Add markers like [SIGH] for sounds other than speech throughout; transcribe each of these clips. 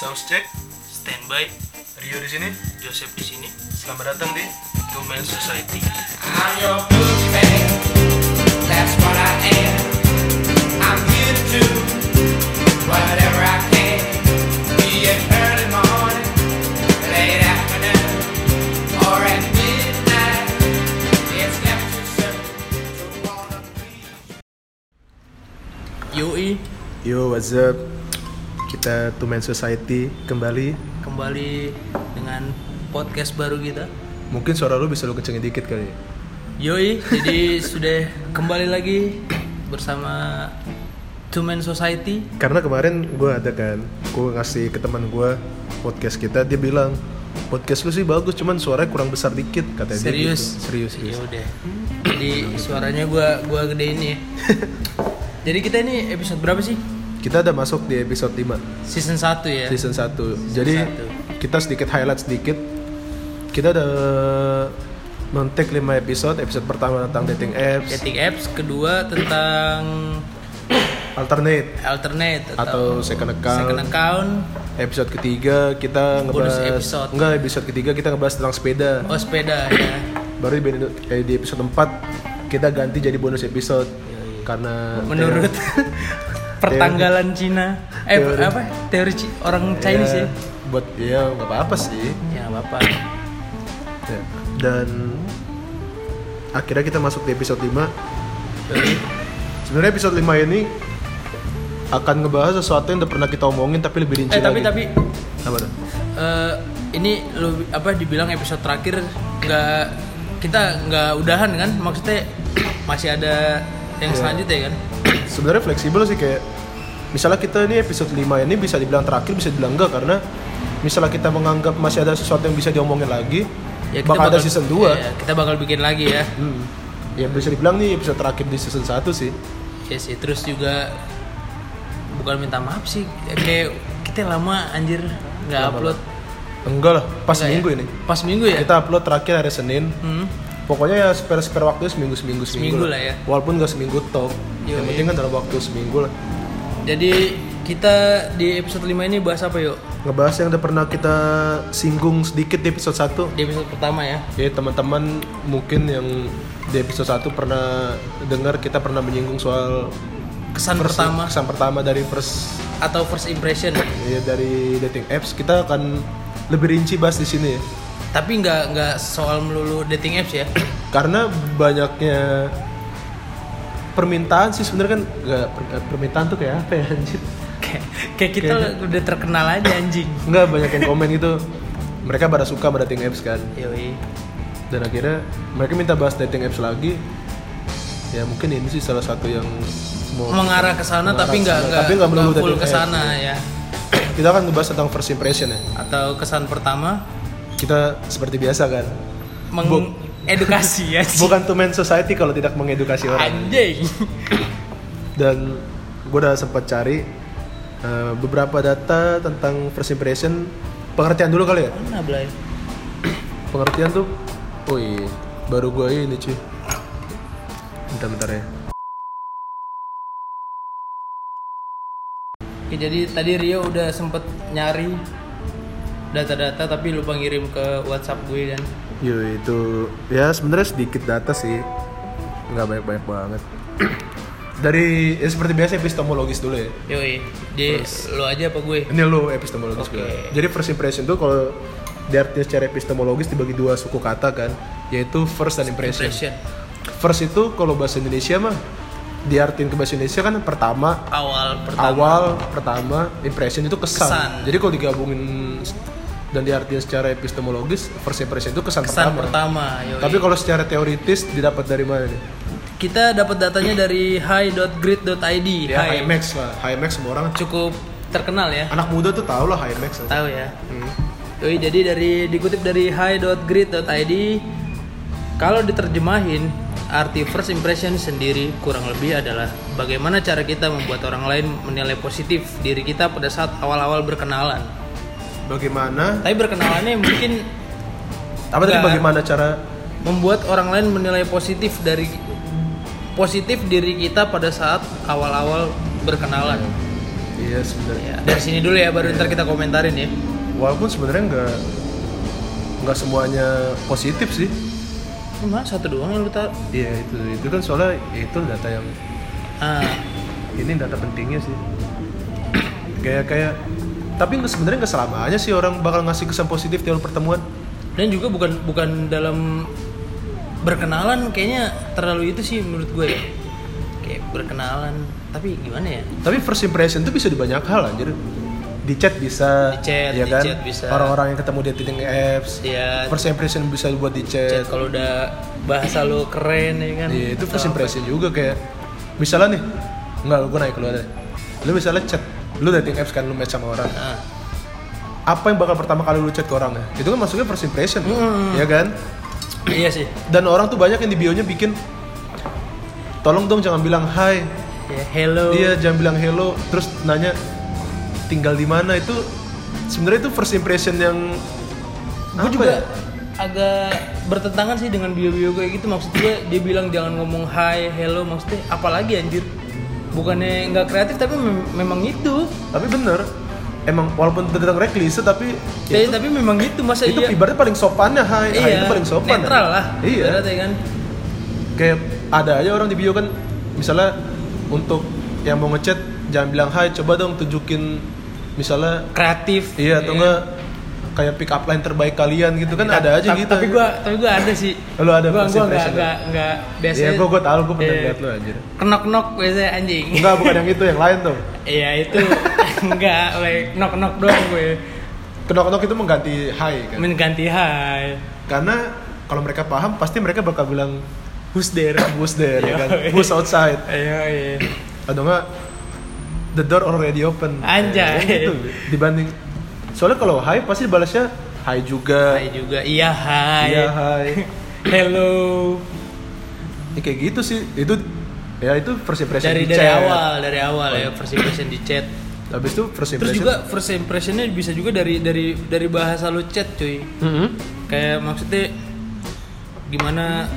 Sounds check. Standby, Rio di sini. Joseph di sini. Selamat datang di Two Man Society. I'm your boogeyman. That's what I am. I'm here to do whatever I can. Be it early morning, late afternoon, or at midnight. It's never too soon to wanna be. Yoi, Yo, what's up? Kita Two Man Society kembali. kembali dengan podcast baru kita. Mungkin suara lu bisa lu kencengin dikit kali ya. Yoi, jadi [LAUGHS] sudah kembali lagi bersama Two Man Society. Karena kemarin gue ada kan, gue ngasih ke teman gue podcast kita, dia bilang podcast lu sih bagus, cuman suaranya kurang besar dikit katanya. dia Serius? gitu. Serius, serius. Ya udah. Jadi suaranya gua gua gedein ya. [LAUGHS] Jadi kita ini episode berapa sih? Kita udah masuk di episode 5 Season 1 ya. season 1 Jadi satu. kita sedikit highlight sedikit Kita udah men-take 5 episode Episode pertama tentang dating apps Dating apps, kedua tentang Alternate alternate Atau second account. Second account. Episode ketiga kita Bonus ngebahas episode. Enggak, episode ketiga kita ngebahas tentang sepeda Oh sepeda ya. Baru di, eh, di episode 4 Kita ganti jadi bonus episode Karena Menurut pertanggalan Cina, eh Teori. apa teori Ci- orang Chinese ya? Buat ya nggak apa-apa sih Ya nggak apa. Ya. Dan akhirnya kita masuk di episode 5 Sebenarnya episode 5 ini akan ngebahas sesuatu yang udah pernah kita omongin tapi lebih rinci Eh tapi lagi. tapi apa tuh? eh, ini lu apa dibilang episode terakhir nggak kita nggak udahan kan? Maksudnya masih ada yang Iya. selanjutnya kan? [CLEARS THROAT] Sebenarnya fleksibel sih kayak misalnya kita ini episode 5 ini bisa dibilang terakhir bisa dibilang enggak karena misalnya kita menganggap masih ada sesuatu yang bisa diomongin lagi Ya, bakal, ada season 2 ya, kita bakal bikin lagi ya. Hmm. Ya bisa dibilang nih episode terakhir di season 1 sih Ya sih, terus juga bukan minta maaf sih, ya, kayak kita lama anjir nggak upload. Enggak lah, pas Enggak ya? minggu ini Pas minggu ya? Kita upload terakhir hari Senin Hmm. Pokoknya ya spare spare waktu seminggu seminggu Seminggu lah ya. Walaupun gak seminggu top. Yo, yang penting kan dalam waktu seminggu lah. Jadi kita di episode 5 ini bahas apa yuk? Ngebahas yang udah pernah kita singgung sedikit di episode 1 Di episode pertama ya. Ya teman-teman mungkin yang di episode 1 pernah dengar kita pernah menyinggung soal Kesan first- pertama kesan pertama dari first atau first impression. ya, dari dating apps kita akan lebih rinci bahas di sini ya. Tapi nggak nggak soal melulu dating apps ya. Karena banyaknya permintaan sih sebenarnya kan nggak per- permintaan tuh kayak apa ya anjir? kayak kayak kita udah terkenal aja anjing. Enggak banyak yang komen gitu. Mereka pada suka sama dating apps kan. Yoi. Dan akhirnya mereka minta bahas dating apps lagi. Ya mungkin ini sih salah satu yang mau Mengarah ke sana tapi nggak nggak Tapi nggak melulu nggak ke sana ya. kita akan ngebahas tentang first impression ya. Atau kesan pertama Kita seperti biasa kan. mengedukasi ya. [LAUGHS] Bukan to man society kalau tidak mengedukasi orang. Anjing. Dan gue udah sempat cari eh, beberapa data tentang first impression. Pengertian dulu kali ya. Mana Blay? Pengertian tuh, oh iya, baru gue ini cuy. Bentar-bentar ya. Oke, jadi tadi Rio udah sempet nyari data-data tapi lupa ngirim ke WhatsApp gue kan. Yo itu ya sebenarnya sedikit data sih, nggak banyak banyak banget. [CLEARS THROAT] Dari ya seperti biasa epistemologis dulu ya. Yoi, di lo aja apa gue? Ini lo epistemologis Oke. gue. Jadi first impression tuh kalau diartikan secara epistemologis dibagi dua suku kata kan, yaitu first dan impression. Impression. First itu kalau bahasa Indonesia mah diartikan ke bahasa Indonesia kan pertama, Awal pertama. awal, pertama, impression itu kesan. Kesan. Jadi kalau digabungin dan diartikan secara epistemologis, first impression itu kesan, Kesan pertama. pertama. yoi. Tapi kalau secara teoritis didapat dari mana nih? kita dapat datanya dari hi.grid.id. Ya, Hi. HiMax lah. HiMax semua orang Cukup terkenal ya. anak muda tuh tahu lah HiMax. Tahu ya. Hmm. Yoi, jadi dari dikutip dari hi.grid.id kalau diterjemahin arti first impression sendiri kurang lebih adalah bagaimana cara kita membuat orang lain menilai positif diri kita pada saat awal-awal berkenalan. Bagaimana? Tapi berkenalannya mungkin Apa tadi bagaimana cara membuat orang lain menilai positif dari positif diri kita pada saat awal-awal berkenalan. iya sebenarnya Ya, dari sini dulu ya baru ntar kita komentarin ya. walaupun sebenarnya nggak nggak semuanya positif sih Cuma satu doang yang lu tahu. iya itu itu kan soalnya itu data yang Ah, ini data pentingnya sih kayak kayak tapi sebenarnya nggak selamanya sih orang bakal ngasih kesan positif awal pertemuan dan juga bukan bukan dalam berkenalan kayaknya terlalu itu sih menurut gue ya. Kayak berkenalan, tapi gimana ya? tapi first impression tuh bisa di banyak hal anjir di chat bisa Di chat, ya di kan chat bisa. orang-orang yang ketemu di dating apps Ya, first impression bisa buat di chat chat kalau udah bahasa lu keren ya kan. Iya, itu first apa. impression juga kayak misalnya nih nggak gue naik lu ada lu misalnya chat lu dating apps kan lu match sama orang. Ah, apa yang bakal pertama kali lu chat ke orangnya itu kan masuknya first impression Hmm. ya kan? Iya sih. dan orang tuh banyak yang di bionya bikin tolong dong jangan bilang hai Ya, hello. dia jangan bilang hello. Terus nanya tinggal di mana? Itu sebenarnya itu first impression yang gue juga ya? agak bertentangan sih dengan bio-bio kayak gitu. Maksud gue dia bilang jangan ngomong hi hello. Maksudnya apalagi anjir bukannya nggak kreatif tapi mem- memang itu. Tapi bener. Emang walaupun terdengar klise tapi Ya, itu, tapi memang itu masa itu iya. ibaratnya paling sopannya hai. Hai iya itu paling sopan netral ya. lah iya. kan. Kayak ada aja orang di bio kan misalnya untuk yang mau ngechat jangan bilang hai coba dong tunjukin misalnya. Kreatif. Iya atau ya enggak kayak pick up line terbaik kalian gitu kan ada aja gitu tapi gua tapi gua ada sih Lu ada gua first gua nggak impression nggak nggak biasanya Iya, gua gua tahu, gua pernah Iya. lihat lu anjir. kenok nok biasanya anjing Enggak, bukan yang itu, yang lain tuh. [LAUGHS] iya itu [LAUGHS] enggak like knock knock doang gue Kenok-kenok itu mengganti hai kan. mengganti hi Karena kalau mereka paham pasti mereka bakal bilang who's there who's there ya kan. Iya. Who's outside. [LAUGHS] iya iya Atau enggak the door already open. Anjay. Ya, gitu. Dibanding soalnya kalau hai pasti balasnya hai juga. Hai juga iya hai Iya, hai. [LAUGHS] hello Ya, kayak gitu sih. Itu ya itu first impression dari di dari chat. awal dari awal ya first impression di chat Habis itu first terus impression. juga first impressionnya bisa juga dari dari dari bahasa lu chat cuy Mhm. kayak maksudnya gimana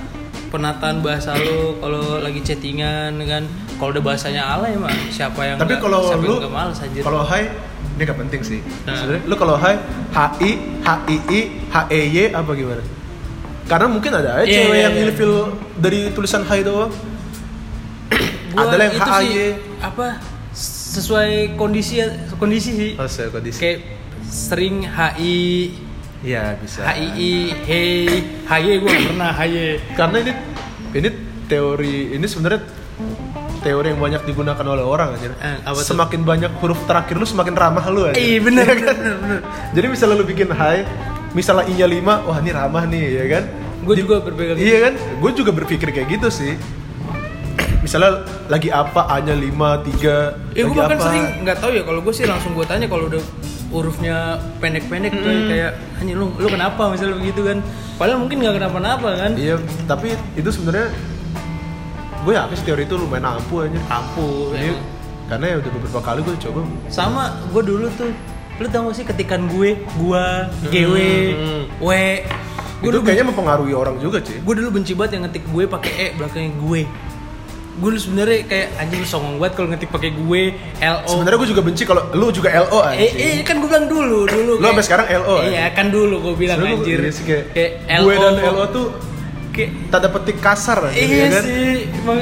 penataan bahasa lu kalau lagi chattingan kan kalau udah bahasanya alay mah siapa yang Tapi kalau lu kalau hai ini gak penting sih. Nah. Sebenarnya lu kalau hai H I H I I H E Y apa gimana? Karena mungkin ada aja Iya, cewek iya, yang iya. ilfil dari tulisan hai doang. [CLEARS THROAT] Ada yang HAY. sih, apa sesuai kondisi kondisi sih Oh, saya kondisi. kayak sering HI Iya, bisa. HII hey HY gue pernah HY Karena ini ini teori ini sebenarnya teori yang banyak digunakan oleh orang aja. Eh, apa tuh? semakin banyak huruf terakhir lu semakin ramah lu aja. Iya bener, [LAUGHS] Iya kan? bener, bener. Jadi misalnya lu bikin hai, misalnya i-nya 5, wah ini ramah nih, ya kan? Gue juga berpegang Iya kan? Gue juga berpikir kayak gitu sih. Misalnya lagi apa A-nya 5, 3, Ya gue bahkan apa? sering nggak tahu ya kalau gue sih langsung gue tanya kalau udah hurufnya pendek-pendek tuh Hmm. kayak hanya lu lu kenapa misalnya begitu kan padahal mungkin nggak kenapa-napa kan Iya, tapi itu sebenarnya gue yakin sih teori itu lumayan ampuh aja. ampuh Iya, emang. karena ya udah beberapa kali gue coba. sama gue dulu tuh lu tau gak sih ketikan gue gua GW Hmm. W gue itu dulu kayaknya mempengaruhi orang juga sih. gue dulu benci banget yang ngetik gue pakai e belakangnya gue gue dulu sebenarnya kayak anjing songong banget kalau ngetik pakai gue lo Sebenarnya gue juga benci kalau lu juga LO aja. eh, eh kan gue bilang dulu dulu Lu sampai sekarang LO iya kan dulu gue bilang Sebenarnya gua- anjir iya sih, kayak, kayak gue LO. dan LO tuh kayak tanda petik kasar aja, iya ya kan? sih emang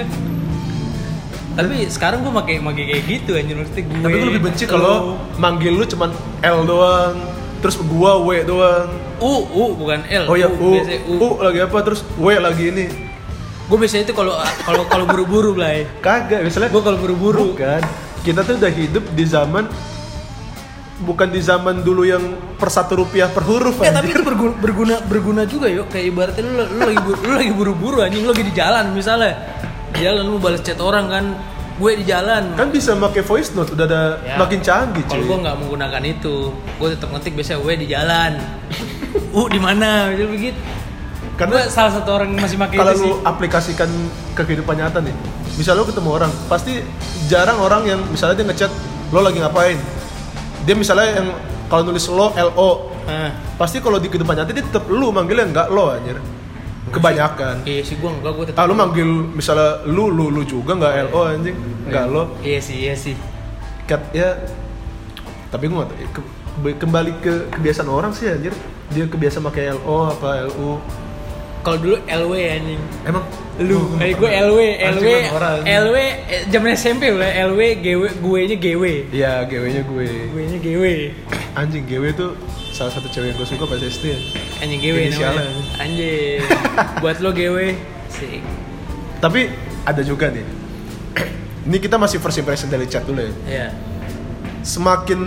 tapi sekarang gue pakai pakai kayak gitu anjir maksudnya gue Tapi gue lebih benci kalau manggil lu cuman L doang, terus gua W doang. u u bukan l Oh ya, U, biasanya U, lagi apa, terus W lagi ini. gue biasanya itu kalau kalau kalau buru-buru lah Kagak, misalnya gue kalau buru-buru Bukan. Kita tuh udah hidup di zaman bukan di zaman dulu yang per satu rupiah per huruf Ya tapi itu berguna, berguna berguna juga yuk kayak ibaratnya lu, lu lagi bu- lu lagi buru-buru anjing lu lagi di jalan misalnya. Di jalan lu balas chat orang kan gue di jalan. Kan bisa pakai voice note, udah ada Ya. makin canggih kalau gue nggak menggunakan itu gue tetap ngetik biasanya gue di jalan. [LAUGHS] Uh di mana Misalnya begitu. Karena Gua salah satu orang yang masih pakai kalau sih lu aplikasikan ke kehidupan nyata nih misalnya lu ketemu orang pasti jarang orang yang misalnya dia ngechat lo lagi ngapain dia misalnya yang kalau nulis lo lo Nah, pasti kalau di kehidupan nyata dia tetap lu manggilnya nggak lo anjir. Kebanyakan. iya sih gue enggak gue tetap ah lu manggil misalnya lu lu lu juga nggak lo anjing. Nggak lo. Iya sih iya sih. Kat ya. Tapi gue nggak tahu, ke- ke- kembali ke kebiasaan orang sih anjir. Dia kebiasa pakai LO apa LU Kalau dulu LW anjing. emang Lu, Oh, kayak gue LW, LW. LW, eh, zaman SMP lah, LW, GW, gue nya GW, Iya, GW nya gue. gue nya GW, Anjing GW tuh salah satu cewek yang gue suka pas SD. ya. anjing GW namanya, anjing, [LAUGHS] buat lo GW, sih, Tapi ada juga nih. [CLEARS THROAT] Ini kita masih first impression dari chat dulu ya. ya, Semakin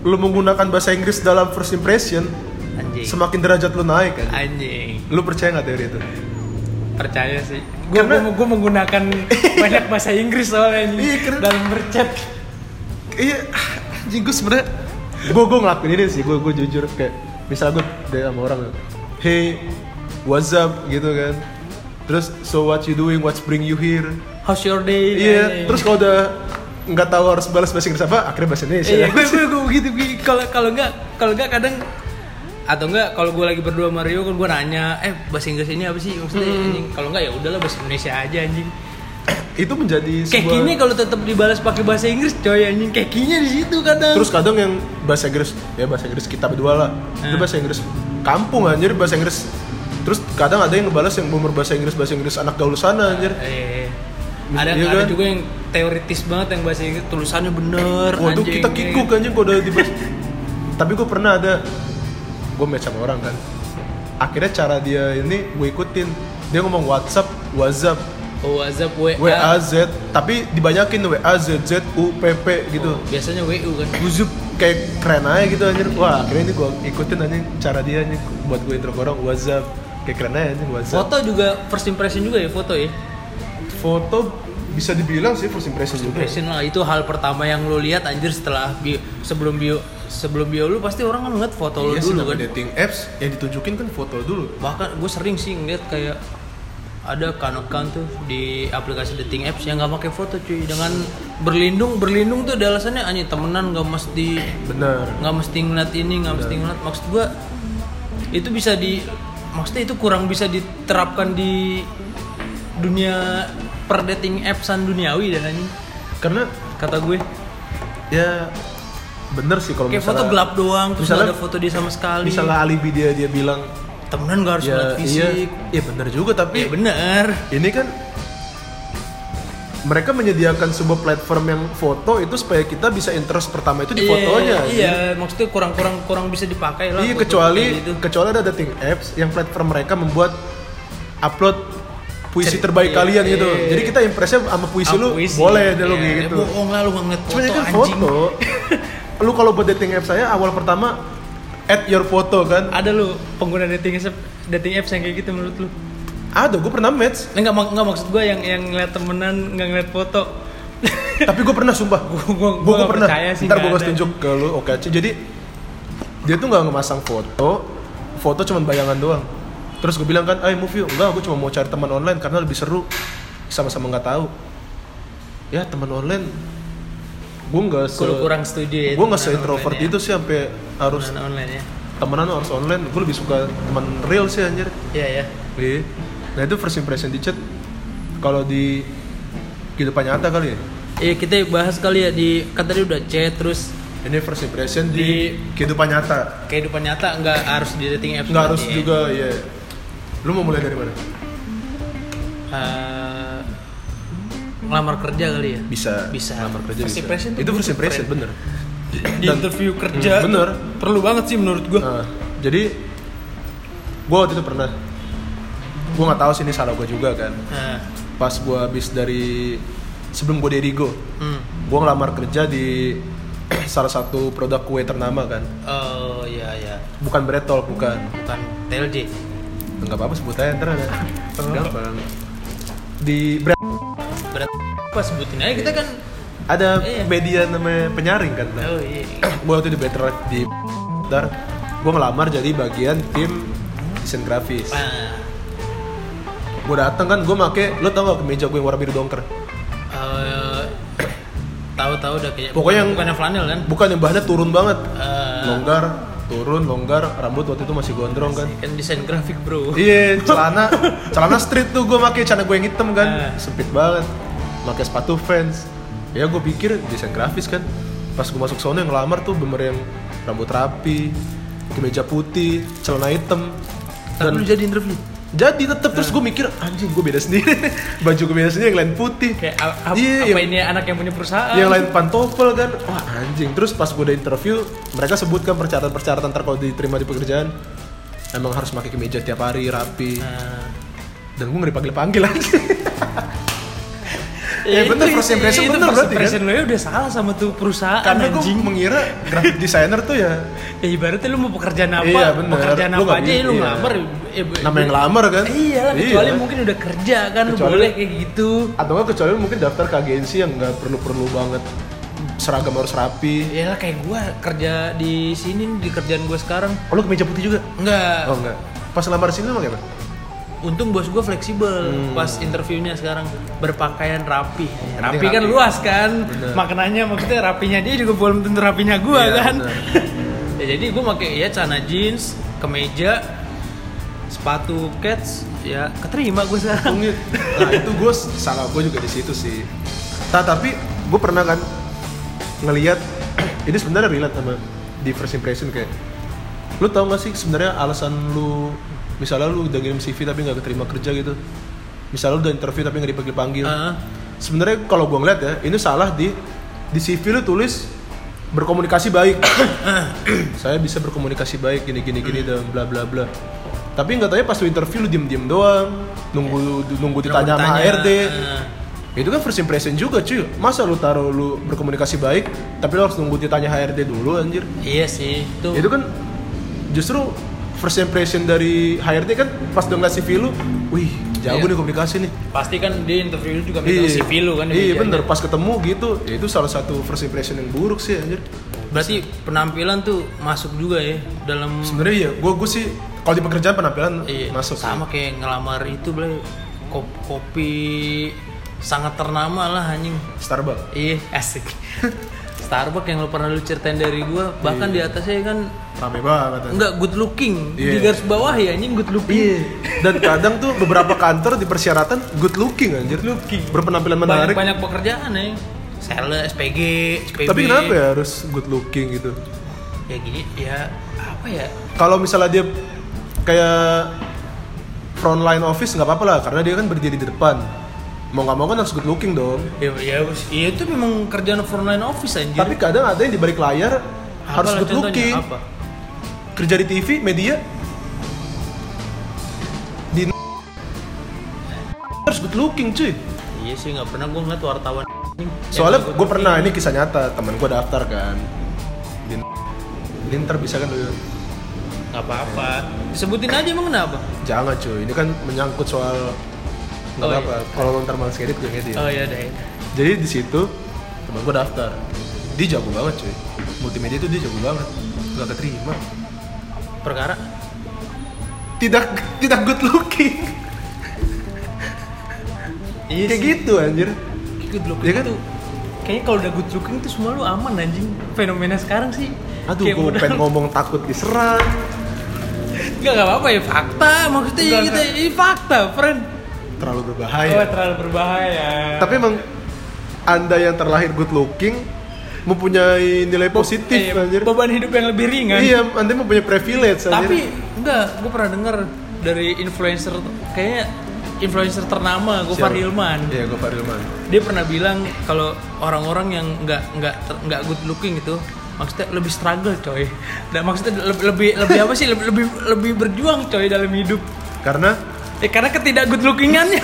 lu menggunakan bahasa Inggris dalam first impression, anjing, semakin derajat lu naik kan. anjing, Lu percaya nggak teori itu? percaya sih, gue Karena- gue menggunakan [LAUGHS] banyak bahasa Inggris soalnya anjing, Iya, karena- dalam berchat, Iya, anjing gue sebenernya gue gue ngelakuin ini sih, gue gue jujur kayak misal gue dari sama orang, hey, what's up gitu kan, terus so what you doing, what's bring you here, how's your day, iya, anjing. terus kalau udah nggak tahu harus balas bahasa Inggris apa, akhirnya bahasa Indonesia. Iya, gue gue gue begitu begitu. Kalau kalau enggak kalau enggak kadang atau enggak kalau gue lagi berdua sama Rio kan gue nanya, eh bahasa Inggris ini apa sih maksudnya Hmm. anjing? Kalau enggak ya udahlah bahasa Indonesia aja anjing. itu menjadi Kayak sebuah gini kalau tetap dibalas pakai bahasa Inggris coy anjing kayak kinya di situ kadang. terus kadang yang bahasa Inggris ya bahasa Inggris kita berdua lah itu Hmm. bahasa Inggris kampung anjir bahasa Inggris terus kadang ada yang ngebalas yang bener bahasa Inggris bahasa Inggris anak gaul sana anjir eh, ada Iya ada kan? juga yang teoritis banget yang bahasa Inggris tulisannya bener Waduh kita kikuk anjing kalau udah dibahas [LAUGHS] tapi gue pernah ada gue match sama orang kan. Akhirnya cara dia ini gue ikutin. Dia ngomong WhatsApp WhatsApp Oh, WhatsApp WA. WAZ tapi dibanyakin WA Z Z U P P gitu. Oh, biasanya WU kan. Guzup kayak keren aja gitu anjir. Wah akhirnya ini gue ikutin anjing cara dia anjing buat gue intro orang WhatsApp kayak keren aja anjing WhatsApp Foto juga first impression juga ya foto ya. foto bisa dibilang sih first impression juga. Impression lah itu hal pertama yang lo lihat anjir setelah bio, sebelum bio sebelum bio lu pasti orang kan ngeliat foto lu iya sih dulu kan. dating apps yang ditunjukin kan foto dulu. Bahkan gue sering sih ngeliat kayak ada kan account tuh di aplikasi dating apps yang nggak pakai foto cuy. Dengan berlindung berlindung tuh ada alasannya anjing temenan nggak mesti bener nggak mesti ngeliat ini nggak mesti ngeliat. Maksud gua itu bisa di maksudnya itu kurang bisa diterapkan di dunia per dating appsan duniawi dan anjing. Karena kata gue. ya bener sih kalau kayak misalnya foto gelap doang terus misalnya- ada foto dia sama sekali misalnya alibi dia dia bilang temenan gak harus ya iya fisik iya bener juga tapi iya bener ini kan mereka menyediakan sebuah platform yang foto itu supaya kita bisa interest pertama itu di Iya, fotonya iya maksudnya kurang kurang bisa dipakai lah Iya kecuali gitu. kecuali ada dating apps yang platform mereka membuat upload puisi Cer- terbaik iya, kalian iya, gitu. iya. Jadi kita impresnya sama puisi lu puisi. boleh deh lu Iya, kayak ya gitu. bohong lah lu ngeliat Cuma foto ini kan anjing foto. [LAUGHS] lu kalau buat dating apps saya awal pertama add your photo kan. ada lu pengguna dating apps dating apps yang kayak gitu menurut lu Ada, gue pernah match. Enggak, mak- enggak maksud gue yang yang ngeliat temenan nggak ngeliat foto [LAUGHS] Tapi gue pernah sumpah. Gua gua pernah. sih, Ntar gue nggak kasih tunjuk ke lu. Oke, Ci. jadi dia tuh nggak ngemasang foto. Foto cuman bayangan doang. Terus gue bilang kan, ayo move yuk. Enggak, gue cuma mau cari teman online karena lebih seru. Sama-sama nggak tahu. Ya teman online, gue nggak se, Kurang- setuju ya gue nggak se introvert ya. itu sih sampai harus Temenan online ya temenan harus online. Gue lebih suka teman real sih anjir. iya ya Iya. Nah itu first impression di chat. Kalau di kehidupan nyata kali ya. Iya kita bahas kali ya di kan tadi udah chat terus Ini first impression di, Di- kehidupan nyata. kehidupan nyata nggak harus di dating apps Nggak harus ya. juga ya. Lu mau mulai dari mana? Eh, ngelamar kerja kali ya Bisa. Bisa. Lamar kerja First bisa. impression itu first impression friend. bener. di Dan- interview kerja Hmm, bener. perlu banget sih menurut gue Nah, jadi gua waktu itu pernah gua nggak tahu sih ini salah gua juga kan. nah, Pas gua habis dari sebelum gua di Erigo, hmm. gua ngelamar kerja di [CLEARS THROAT] salah satu produk kue ternama kan. oh iya iya Bukan Bretol, bukan. bukan TLJ Enggak apa-apa sebut aja ntar ada. [LAUGHS] Di berat apa sebutin aja kita kan ada Iya. media namanya penyaring kan. Nah, oh iya gue waktu di Better di Dar, gue ngelamar jadi bagian tim desain grafis. nah Gue dateng kan, gue make, lo tau gak kemeja gue yang warna biru dongker? eh, tahu-tahu udah kayak Pokoknya yang- bukan yang flanel kan Bukan yang bahannya turun banget, Eh, longgar, turun, longgar, rambut waktu itu masih gondrong kan. kan desain grafik bro Iya, celana, celana street tuh gue make, celana gue yang hitam Ah. kan, sempit banget, pakai sepatu Vans. ya gue pikir desain grafis kan. Pas gue masuk sono yang ngelamar tuh bener yang rambut rapi kemeja putih celana hitam. Tapi lu jadi interview. jadi tetep terus gue mikir anjing gue beda sendiri. [LAUGHS] Baju gue beda sendiri yang lain putih. Kayak Iya, apa yang- ini anak yang punya perusahaan? yang lain pantofel kan. Wah anjing. Terus pas gue udah interview mereka sebutkan persyaratan-persyaratan ntar kalau diterima di pekerjaan. Emang harus pakai kemeja tiap hari rapi. Nah, dan gue nggak dipanggil panggil lagi [LAUGHS] ya bener, first impression itu bener first berarti, kan? impression lo ya udah salah sama tuh perusahaan karena gue mengira graphic designer tuh ya [LAUGHS] Ya ibaratnya lu mau pekerjaan apa? Iya, bener. Pekerjaan Lu apa aja ya lu iya. ngelamar. eh, nama yang ngelamar kan Iya lah, kecuali mungkin udah kerja kan lu Kecuali- boleh kayak gitu. atau nggak kecuali lu mungkin daftar ke agensi yang nggak perlu perlu banget seragam harus rapi Ya lah kayak gua kerja di sini di kerjaan gua sekarang. oh lu kemeja putih juga Enggak. oh enggak pas lamar sini lu pakai apa Untung bos gua fleksibel Hmm. pas interviewnya sekarang berpakaian rapi. Rapi rapi. kan luas kan. Bener. Maknanya maksudnya rapinya dia juga belum tentu rapinya gua Iya, kan. [LAUGHS] ya jadi gua pakai ya celana jeans, kemeja, sepatu cats, ya keterima gua sekarang. Nah itu gue salah gue juga di situ sih. Nah tapi gue pernah kan ngelihat [CLEARS THROAT] ini sebenarnya relate sama di first impression kayak lu tau gak sih sebenarnya alasan lu misalnya lu udah ngirim CV tapi nggak keterima kerja gitu. Misalnya lu udah interview tapi nggak dipanggil panggil Heeh. sebenarnya kalau gue ngeliat ya ini salah di di CV lu tulis berkomunikasi baik. [COUGHS] Saya bisa berkomunikasi baik gini gini gini dan bla bla bla. Tapi nggak tahu ya pas lu interview lu diem diem doang nunggu nunggu ditanya sama HRD eh. itu kan first impression juga cuy. Masa lu taruh lu berkomunikasi baik tapi lu harus nunggu ditanya HRD dulu anjir? Iya sih, itu. itu kan justru first impression dari HRD kan pas udah ngeliat CV lu wih jago Iya. nih komunikasi nih Pasti kan di interview lu juga minta CV lu kan. iya bener pas ketemu gitu ya itu salah satu first impression yang buruk sih anjir Berarti penampilan tuh masuk juga ya dalam sebenarnya iya gue gue sih kalau di pekerjaan penampilan iya, masuk sama sih. kayak ngelamar itu beli kopi, kopi sangat ternama lah anjing. Starbucks Iya, asik. [LAUGHS] Starbucks yang lu pernah lu ceritain dari gua, bahkan di atasnya kan rame banget enggak good looking. Di Iya. garis bawah ya anjing good looking. Iya. Dan kadang tuh beberapa kantor di persyaratan good looking anjir. Looking. Berpenampilan Banyak menarik. banyak pekerjaan ya. Sales, SPG, SPB. Tapi kenapa ya harus good looking gitu? Ya gini, ya apa ya? Kalau misalnya dia kayak frontline office nggak apa-apa lah karena dia kan berdiri di depan. Mau nggak mau kan harus good looking dong. Ya, ya, ya itu memang kerjaan frontline office anjir. Tapi kadang ada yang di balik layar Apa harus good looking. Apa? Kerja di TV, media di harus good looking cuy. Iya sih nggak pernah gue ngeliat wartawan. Soalnya gue pernah ini kisah nyata teman gue daftar kan. Di ini ntar bisa kan lu nggak apa-apa. Sebutin aja emang kenapa? Jangan cuy, ini kan menyangkut soal nggak Oh, apa-apa. Kalau ntar malas ngedit gue ngedit. Oh iya deh. Jadi di situ teman gue daftar, dia jago banget cuy. Multimedia itu dia jago banget, gak keterima. Perkara Tidak tidak good looking. Iya Kayak gitu anjir. Good looking Iya kan? tuh. Kayaknya kalau udah good looking tuh semua lu aman anjing. Fenomena sekarang sih. Aduh, kayak gue udah- pengen ngomong takut diserang. Enggak enggak apa-apa ya fakta maksudnya Enggak, gitu. Ini fakta, friend. Terlalu Oh, berbahaya. terlalu berbahaya. Tapi emang anda yang terlahir good looking mempunyai nilai positif Eh, anjir. beban hidup yang lebih ringan. Iya, anda mempunyai privilege anjir. Tapi enggak, gue pernah dengar dari influencer kayaknya influencer ternama Gofar Siapa? Hilman. Iya, Gofar Hilman. Dia pernah bilang kalau orang-orang yang enggak enggak enggak good looking itu maksudnya lebih struggle coy. Dan maksudnya lebih lebih, lebih apa sih? Lebih, lebih lebih berjuang coy dalam hidup. Karena Eh karena ketidak good lookingannya.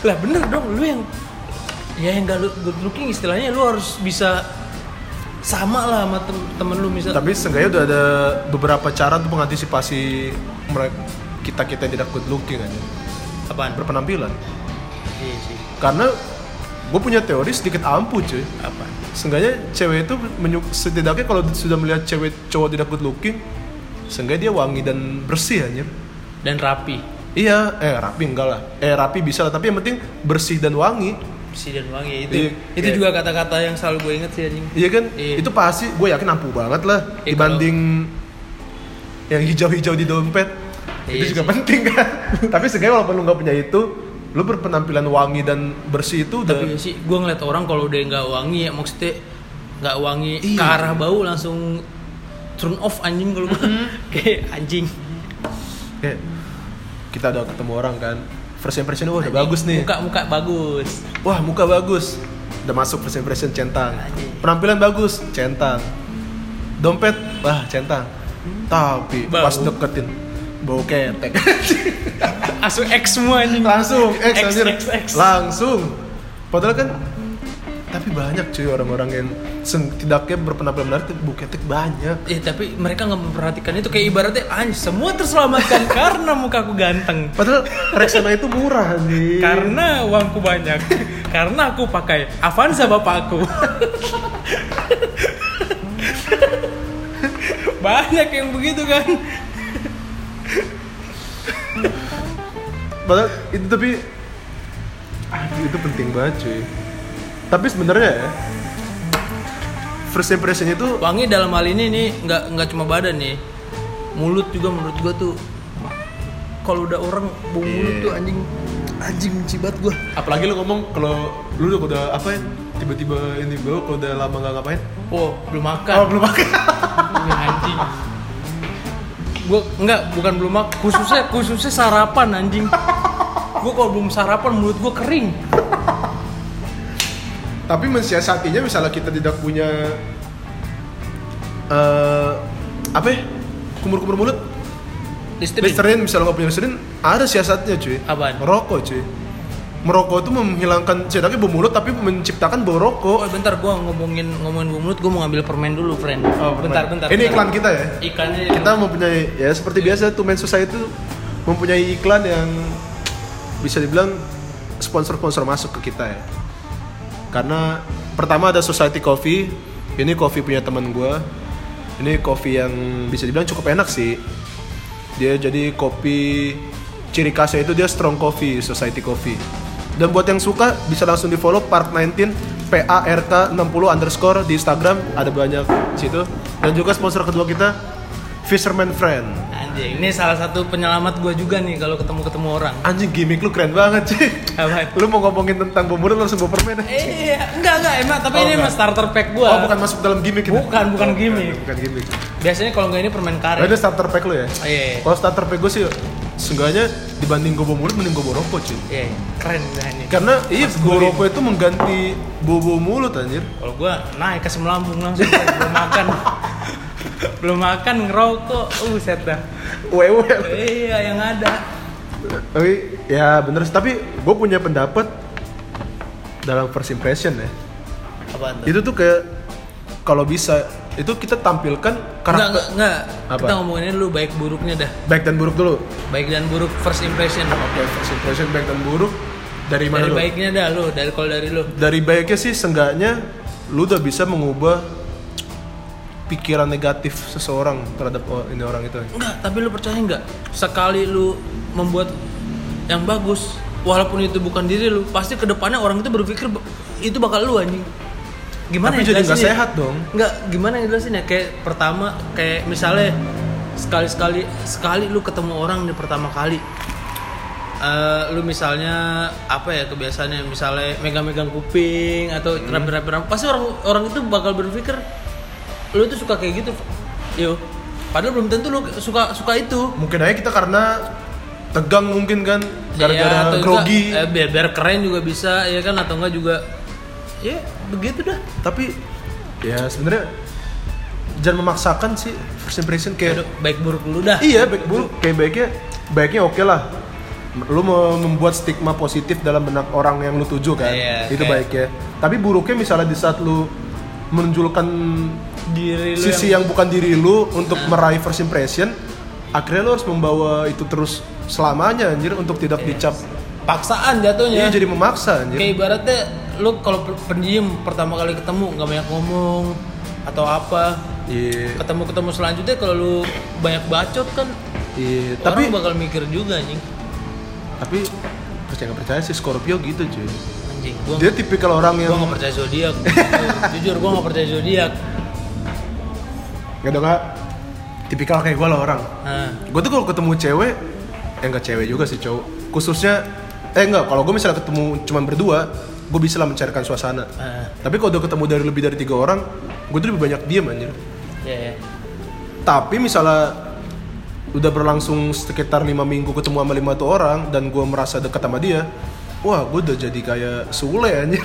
lah bener dong lu yang ya yang gak good looking istilahnya lu harus bisa sama lah sama tem- temen lu misal tapi seenggaknya udah ada beberapa cara untuk mengantisipasi mereka kita kita yang tidak good looking aja. Apaan? Berpenampilan. Iya sih. Karena gue punya teori sedikit ampuh cuy. Apa? Seenggaknya cewek itu setidaknya kalau sudah melihat cewek cowok tidak good looking seenggaknya dia wangi dan bersih anjir dan rapi iya eh rapi enggak lah eh rapi bisa lah tapi yang penting bersih dan wangi bersih dan wangi itu Iya, itu iya. juga kata-kata yang selalu gue inget sih anjing iya kan Iya. itu pasti gue yakin ampuh banget lah Iya, dibanding yang hijau-hijau di dompet Iya itu juga sih. penting kan [LAUGHS] tapi seenggaknya walaupun lu nggak punya itu lu berpenampilan wangi dan bersih itu udah tapi sih gue ngeliat orang kalau udah nggak wangi ya maksudnya nggak wangi Iya. ke arah bau langsung turn off anjing kalau gue [LAUGHS] kayak anjing. Kayak kita udah ketemu orang kan first impression wah udah Anjing. bagus nih. muka muka bagus. Wah muka bagus. Udah masuk first impression centang. Anjing. penampilan bagus centang. Dompet wah centang. Tapi Bau. pas deketin bau ketek. [LAUGHS] Langsung X semua anjing. Langsung X, X. X, X. langsung. Padahal kan tapi banyak cuy orang-orang yang sen- tidaknya berpenampilan menarik ketek banyak. Eh tapi mereka nggak memperhatikan itu. Kayak ibaratnya anjing semua terselamatkan [LAUGHS] karena mukaku ganteng. Padahal Rexona itu murah nih karena uangku banyak. Karena aku pakai Avanza bapakku. [LAUGHS] Banyak yang begitu kan? Padahal itu tapi aduh, itu penting banget cuy. Tapi sebenarnya ya first impression itu wangi dalam hal ini nih nggak nggak cuma badan nih. Mulut juga menurut gua tuh kalau udah orang bau mulut Iya. tuh anjing anjing banget gua. Apalagi lu ngomong kalau lu udah, udah apa ya tiba-tiba ini bau kalau udah lama nggak ngapain? Oh belum makan. Oh belum makan. [LAUGHS] Ini anjing. Gua enggak bukan belum makan khususnya khususnya sarapan anjing. Gua kalau belum sarapan mulut gua kering tapi mensiasatinya misalnya kita tidak punya eh apa ya kumur-kumur mulut Listerin. Listerin misalnya nggak punya Listerin ada siasatnya cuy Apaan? merokok cuy merokok itu menghilangkan setidaknya bau mulut tapi menciptakan bau rokok Oh bentar gua ngomongin ngomongin bau mulut gua mau ngambil permen dulu friend. Oh, bentar permen. bentar. Ini bentar. iklan kita ya. Iklannya Kita mempunyai ya seperti biasa tuh Men Society itu mempunyai iklan yang bisa dibilang sponsor-sponsor masuk ke kita ya. Karena pertama ada Society Coffee. Ini coffee punya teman gua. Ini kopi yang bisa dibilang cukup enak sih. Dia jadi kopi ciri khasnya itu dia strong coffee, Society Coffee. Dan buat yang suka bisa langsung di follow Park 19 PARK 60 underscore di Instagram ada banyak situ. Dan juga sponsor kedua kita Fisherman Friend. Anjing, ini salah satu penyelamat gua juga nih kalau ketemu-ketemu orang. Anjing gimmick lu keren banget sih. Apa? Lu mau ngomongin tentang lu langsung bawa permen. Eh, iya, enggak enggak emang tapi Oh, ini enggak. emang starter pack gua. Oh bukan masuk dalam gimmick itu? Bukan, bukan Oh, gimmick. Bukan gimmick. Biasanya kalau enggak ini permen karet. ini starter pack lu ya? Iya. Kalau starter pack gue sih seenggaknya dibanding gue bawa mulut mending gue bawa rokok cuy Iya, keren dah ini. karena iya Mas guling. rokok itu mengganti bau-bau mulut anjir Kalau gua naik ke lambung langsung belum makan. [LAUGHS] belum makan ngerokok, uh set dah. Wewe Iya, yang ada. tapi ya bener sih. tapi gue punya pendapat dalam first impression ya Apaan tuh? itu tuh kayak kalau bisa itu kita tampilkan karakter enggak, enggak. Apa? Kita ngomongin dulu baik buruknya dah. baik dan buruk dulu Baik dan buruk first impression. oke first impression baik dan buruk dari mana Dari dulu? baiknya dah lu, dari kalau dari lu. dari baiknya sih seenggaknya lu udah bisa mengubah pikiran negatif seseorang terhadap ini orang itu Enggak, tapi lu percaya enggak? Sekali lu membuat yang bagus, walaupun itu bukan diri lu, pasti ke depannya orang itu berpikir "Ba- itu bakal lu anjing. Gimana tapi ya jadi nggak sehat dong Enggak, gimana yang jelasin ya? Kayak pertama, kayak misalnya sekali-sekali sekali lu ketemu orang nih pertama kali. Eh, lu misalnya apa ya kebiasaannya misalnya megang-megang kuping atau Hmm. rapi-rapi pasti orang orang itu bakal berpikir lu tuh suka kayak gitu yo. Padahal belum tentu lu suka suka itu. Mungkin aja kita karena tegang mungkin kan gara-gara atau grogi. eh, biar biar keren juga bisa ya kan atau enggak juga. Ya begitu dah. Tapi ya sebenarnya jangan memaksakan sih first impression kayak Aduh, baik buruk dulu dah. Iya baik buruk. Kayak baiknya baiknya oke lah. Lu mau membuat stigma positif dalam benak orang yang lu tuju kan? Iya, itu kayak- baiknya. Tapi buruknya misalnya di saat lu menunjukkan diri lu sisi yang... bukan diri lu untuk meraih first impression akhirnya lu harus membawa itu terus selamanya anjir untuk tidak dicap. Paksaan iya jatuhnya jadi memaksa anjir. Kayak ibaratnya lu kalau pendiam pertama kali ketemu nggak banyak ngomong atau apa. Iya. Ketemu ketemu selanjutnya kalau lu banyak bacot kan iya tapi tapi bakal mikir juga anjing. Tapi percaya nggak percaya sih Scorpio gitu cuy anjing gua dia tipikal orang yang gua nggak percaya zodiak. [LAUGHS] Jujur, gua nggak percaya zodiak. Nggak ada nggak tipikal kayak gue lah orang. Nah gue tuh kalau ketemu cewek yang nggak cewek juga sih cowok. Khususnya eh enggak kalau gue misalnya ketemu cuman berdua gue bisa lah mencairkan suasana. Ah, tapi kalau udah ketemu dari lebih dari tiga orang gue tuh lebih banyak diem anjir. Ya ya. tapi misalnya udah berlangsung sekitar lima minggu ketemu sama lima tuh orang dan gue merasa dekat sama dia wah gue udah jadi kayak Sule anjir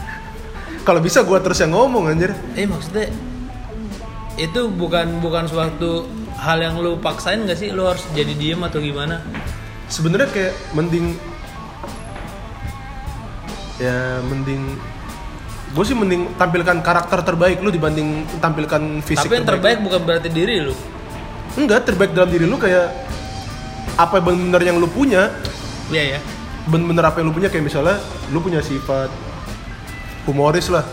[LAUGHS] kalau bisa gue terus yang ngomong anjir Eh maksudnya itu bukan bukan suatu hal yang lu paksain gak sih lu harus jadi diem atau gimana? sebenarnya kayak mending ya mending gue sih mending tampilkan karakter terbaik lu dibanding tampilkan fisik Tapi yang terbaik bukan berarti diri lu. enggak terbaik dalam diri lu kayak apa benar yang lu punya Iya ya. Bener-bener apa yang lu punya kayak misalnya lu punya sifat humoris lah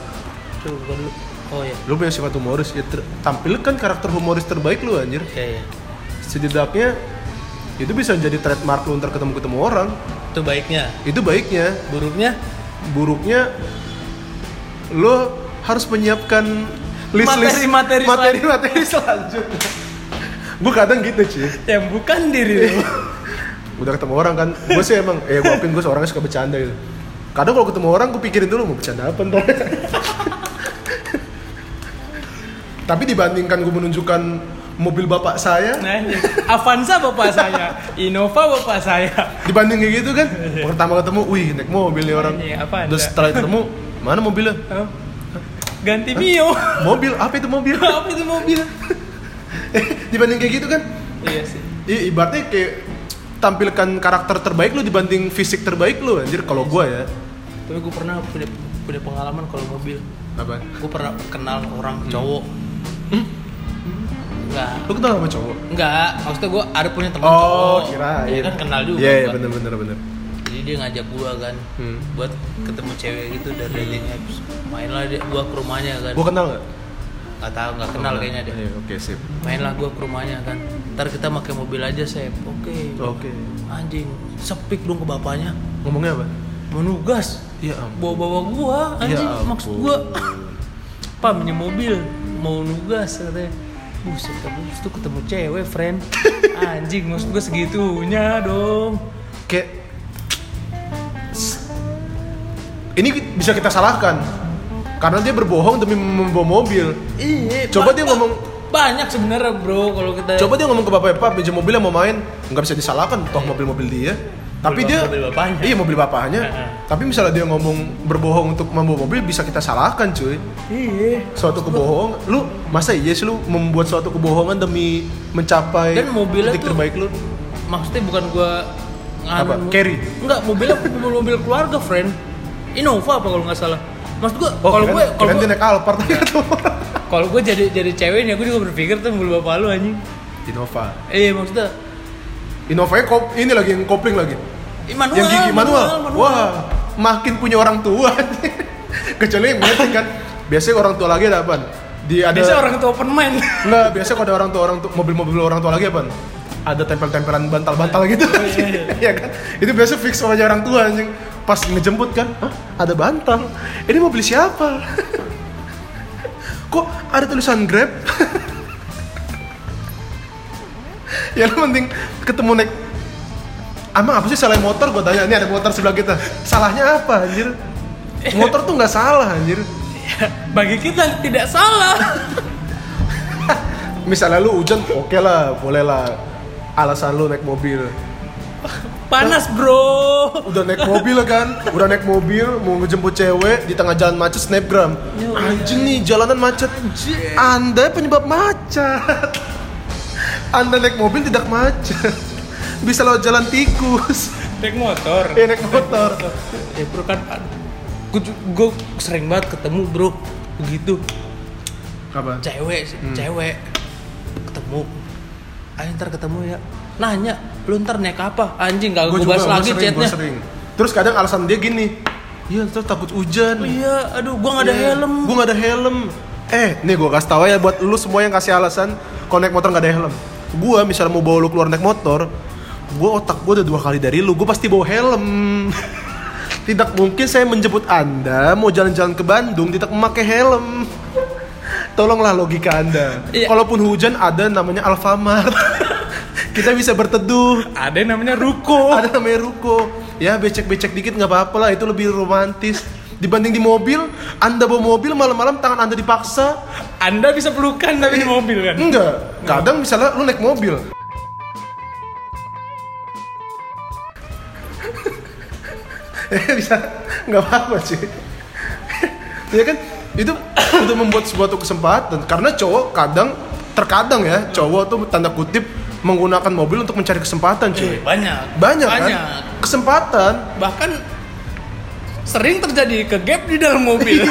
Tuh bukan lu. Oh ya. lu punya sifat humoris ya ter- tampilkan karakter humoris terbaik lu anjir Iya ya. setidaknya itu bisa jadi trademark lu ntar ketemu ketemu orang Itu baiknya. itu baiknya Buruknya buruknya lo harus menyiapkan list list Materi-materi materi materi selanjutnya gue kadang gitu sih yang bukan diri lu. [LAUGHS] udah ketemu orang kan. Gue sih emang eh gue akuin gue seorangnya suka bercanda gitu. Kadang kalau ketemu orang gue pikirin dulu mau bercanda apa ntar. [LAUGHS] Tapi dibandingkan gue menunjukkan mobil bapak saya. Nah, ini. Avanza bapak saya, Innova bapak saya. dibanding kayak gitu kan? Pertama ketemu wih naik mobil nih orang. Iya, terus setelah ketemu mana mobilnya? Ganti Mio. mobil? Apa itu mobil? Apa itu mobil? [LAUGHS] Eh, dibanding kayak gitu kan? Iya sih. I- ibaratnya kayak tampilkan karakter terbaik lu dibanding fisik terbaik lu anjir kalau gua ya Tapi gue pernah punya punya pengalaman kalau mobil. apa Gue pernah kenal orang cowok. Enggak. lu kenal sama cowok Enggak, maksudnya gue ada punya teman oh cowok. kira Dia kan kenal juga. iya iya gua. bener bener bener Jadi dia ngajak gua kan Hmm. buat ketemu cewek gitu dari dating apps. Mainlah dia gua ke rumahnya kan. gua kenal nggak Gak tahu nggak kenal kayaknya deh. Iya, oke sip Mainlah gua ke rumahnya kan. Ntar kita pakai mobil aja Sep. Oke. oke Anjing, sepik dong ke bapaknya. ngomongnya apa Mau nugas. ya ampun Bawa-bawa gua, anjing. Ya ampun. Maksud gua [COUGHS] Pak punya mobil mau nugas katanya. Buset, terus tuh ketemu cewek, friend. [LAUGHS] Anjing, maksud gua segitunya dong. kayak ini bisa kita salahkan karena dia berbohong demi membawa mobil Iya. Coba ba- dia ngomong- banyak sebenarnya bro kalau kita coba dia ngomong ke bapaknya pak pinjam mobil yang mau main nggak bisa disalahkan toh mobil-mobil dia tapi Mobil- dia mobil bapaknya. iya mobil bapaknya Heeh. tapi misalnya dia ngomong berbohong untuk membawa mobil bisa kita salahkan cuy Iya. suatu kebohongan lu masa iya sih lu membuat suatu kebohongan demi mencapai Dan mobilnya titik tuh- terbaik lu Maksudnya bukan gua Apa? Carry? Enggak, mobilnya mobil, [LAUGHS] mobil keluarga, friend. Innova apa kalau nggak salah. Maksud gua oh kalau gue kalau gue naik Alphard kalau gue jadi jadi ceweknya gue juga berpikir tuh mobil bapak lu anjing. Innova Eh maksudnya Innovanya kop ini lagi yang kopling lagi manual, yang gigi manual. manual. Wah, makin punya orang tua. [LAUGHS] Kecuali yang metik kan. Biasanya orang tua lagi ada apa? Di ada Biasa orang tua open mind. Enggak, biasanya kalau ada orang tua orang tua mobil-mobil orang tua lagi apa? Ada tempel-tempelan bantal-bantal gitu. Oh, iya, iya. [LAUGHS] Iya kan? Itu biasa fix sama orang tua anjing. Pas ngejemput kan, Hah? ada bantal. Ini mobil siapa? [LAUGHS] Kok ada tulisan Grab? [LAUGHS] ya lu mending ketemu naik Emang apa sih salah motor? Gue tanya, ini ada motor sebelah kita Salahnya apa anjir? [LAUGHS] Motor tuh nggak salah anjir Bagi kita tidak salah. Misalnya lu hujan, oke lah, boleh lah Alasan lu naik mobil Panas, Bro. Udah naik mobil kan, udah naik mobil Mau ngejemput cewek di tengah jalan macet snapgram. Anjing nih, jalanan macet. Anda penyebab macet. Anda naik mobil tidak macet. Bisa lewat jalan tikus. Naik motor. Ya naik motor. Ya bro kan gue, gue sering banget ketemu bro. Begitu. Apa? cewek cewek. Ketemu. Ayo ntar ketemu ya nanya lu ntar naik apa anjing gak gue bahas lagi sering, chatnya sering. Terus kadang alasan dia gini Iya, ntar takut hujan Oh iya aduh gue gak ada helm Gue gak ada helm. Eh, nih gue kasih tau ya buat lu semua yang kasih alasan naik motor gak ada helm. Gue misalnya mau bawa lu keluar naik motor, gue otak gue udah dua kali dari lu, gue pasti bawa helm. [LAUGHS] tidak mungkin saya menjemput anda mau jalan-jalan ke Bandung tidak memakai helm. Tolonglah logika anda. Iya. Kalaupun hujan ada namanya Alfamart. [LAUGHS] Kita bisa berteduh. ada yang namanya ruko. [LAUGHS] Ada namanya ruko. ya becek-becek dikit nggak apa-apa lah itu lebih romantis. Dibanding di mobil anda bawa mobil malam-malam tangan anda dipaksa. Anda bisa pelukan tapi di mobil kan? enggak. Kadang misalnya lu naik mobil. [LAUGHS] Eh bisa. Nggak apa-apa sih. [LAUGHS] Ya kan? Itu [CLEARS THROAT] untuk membuat sebuah kesempatan. Karena cowok kadang terkadang ya cowok tuh tanda kutip menggunakan mobil untuk mencari kesempatan cuy Eh, banyak. banyak, Banyak. kan kesempatan Bahkan sering terjadi ke gap di dalam mobil.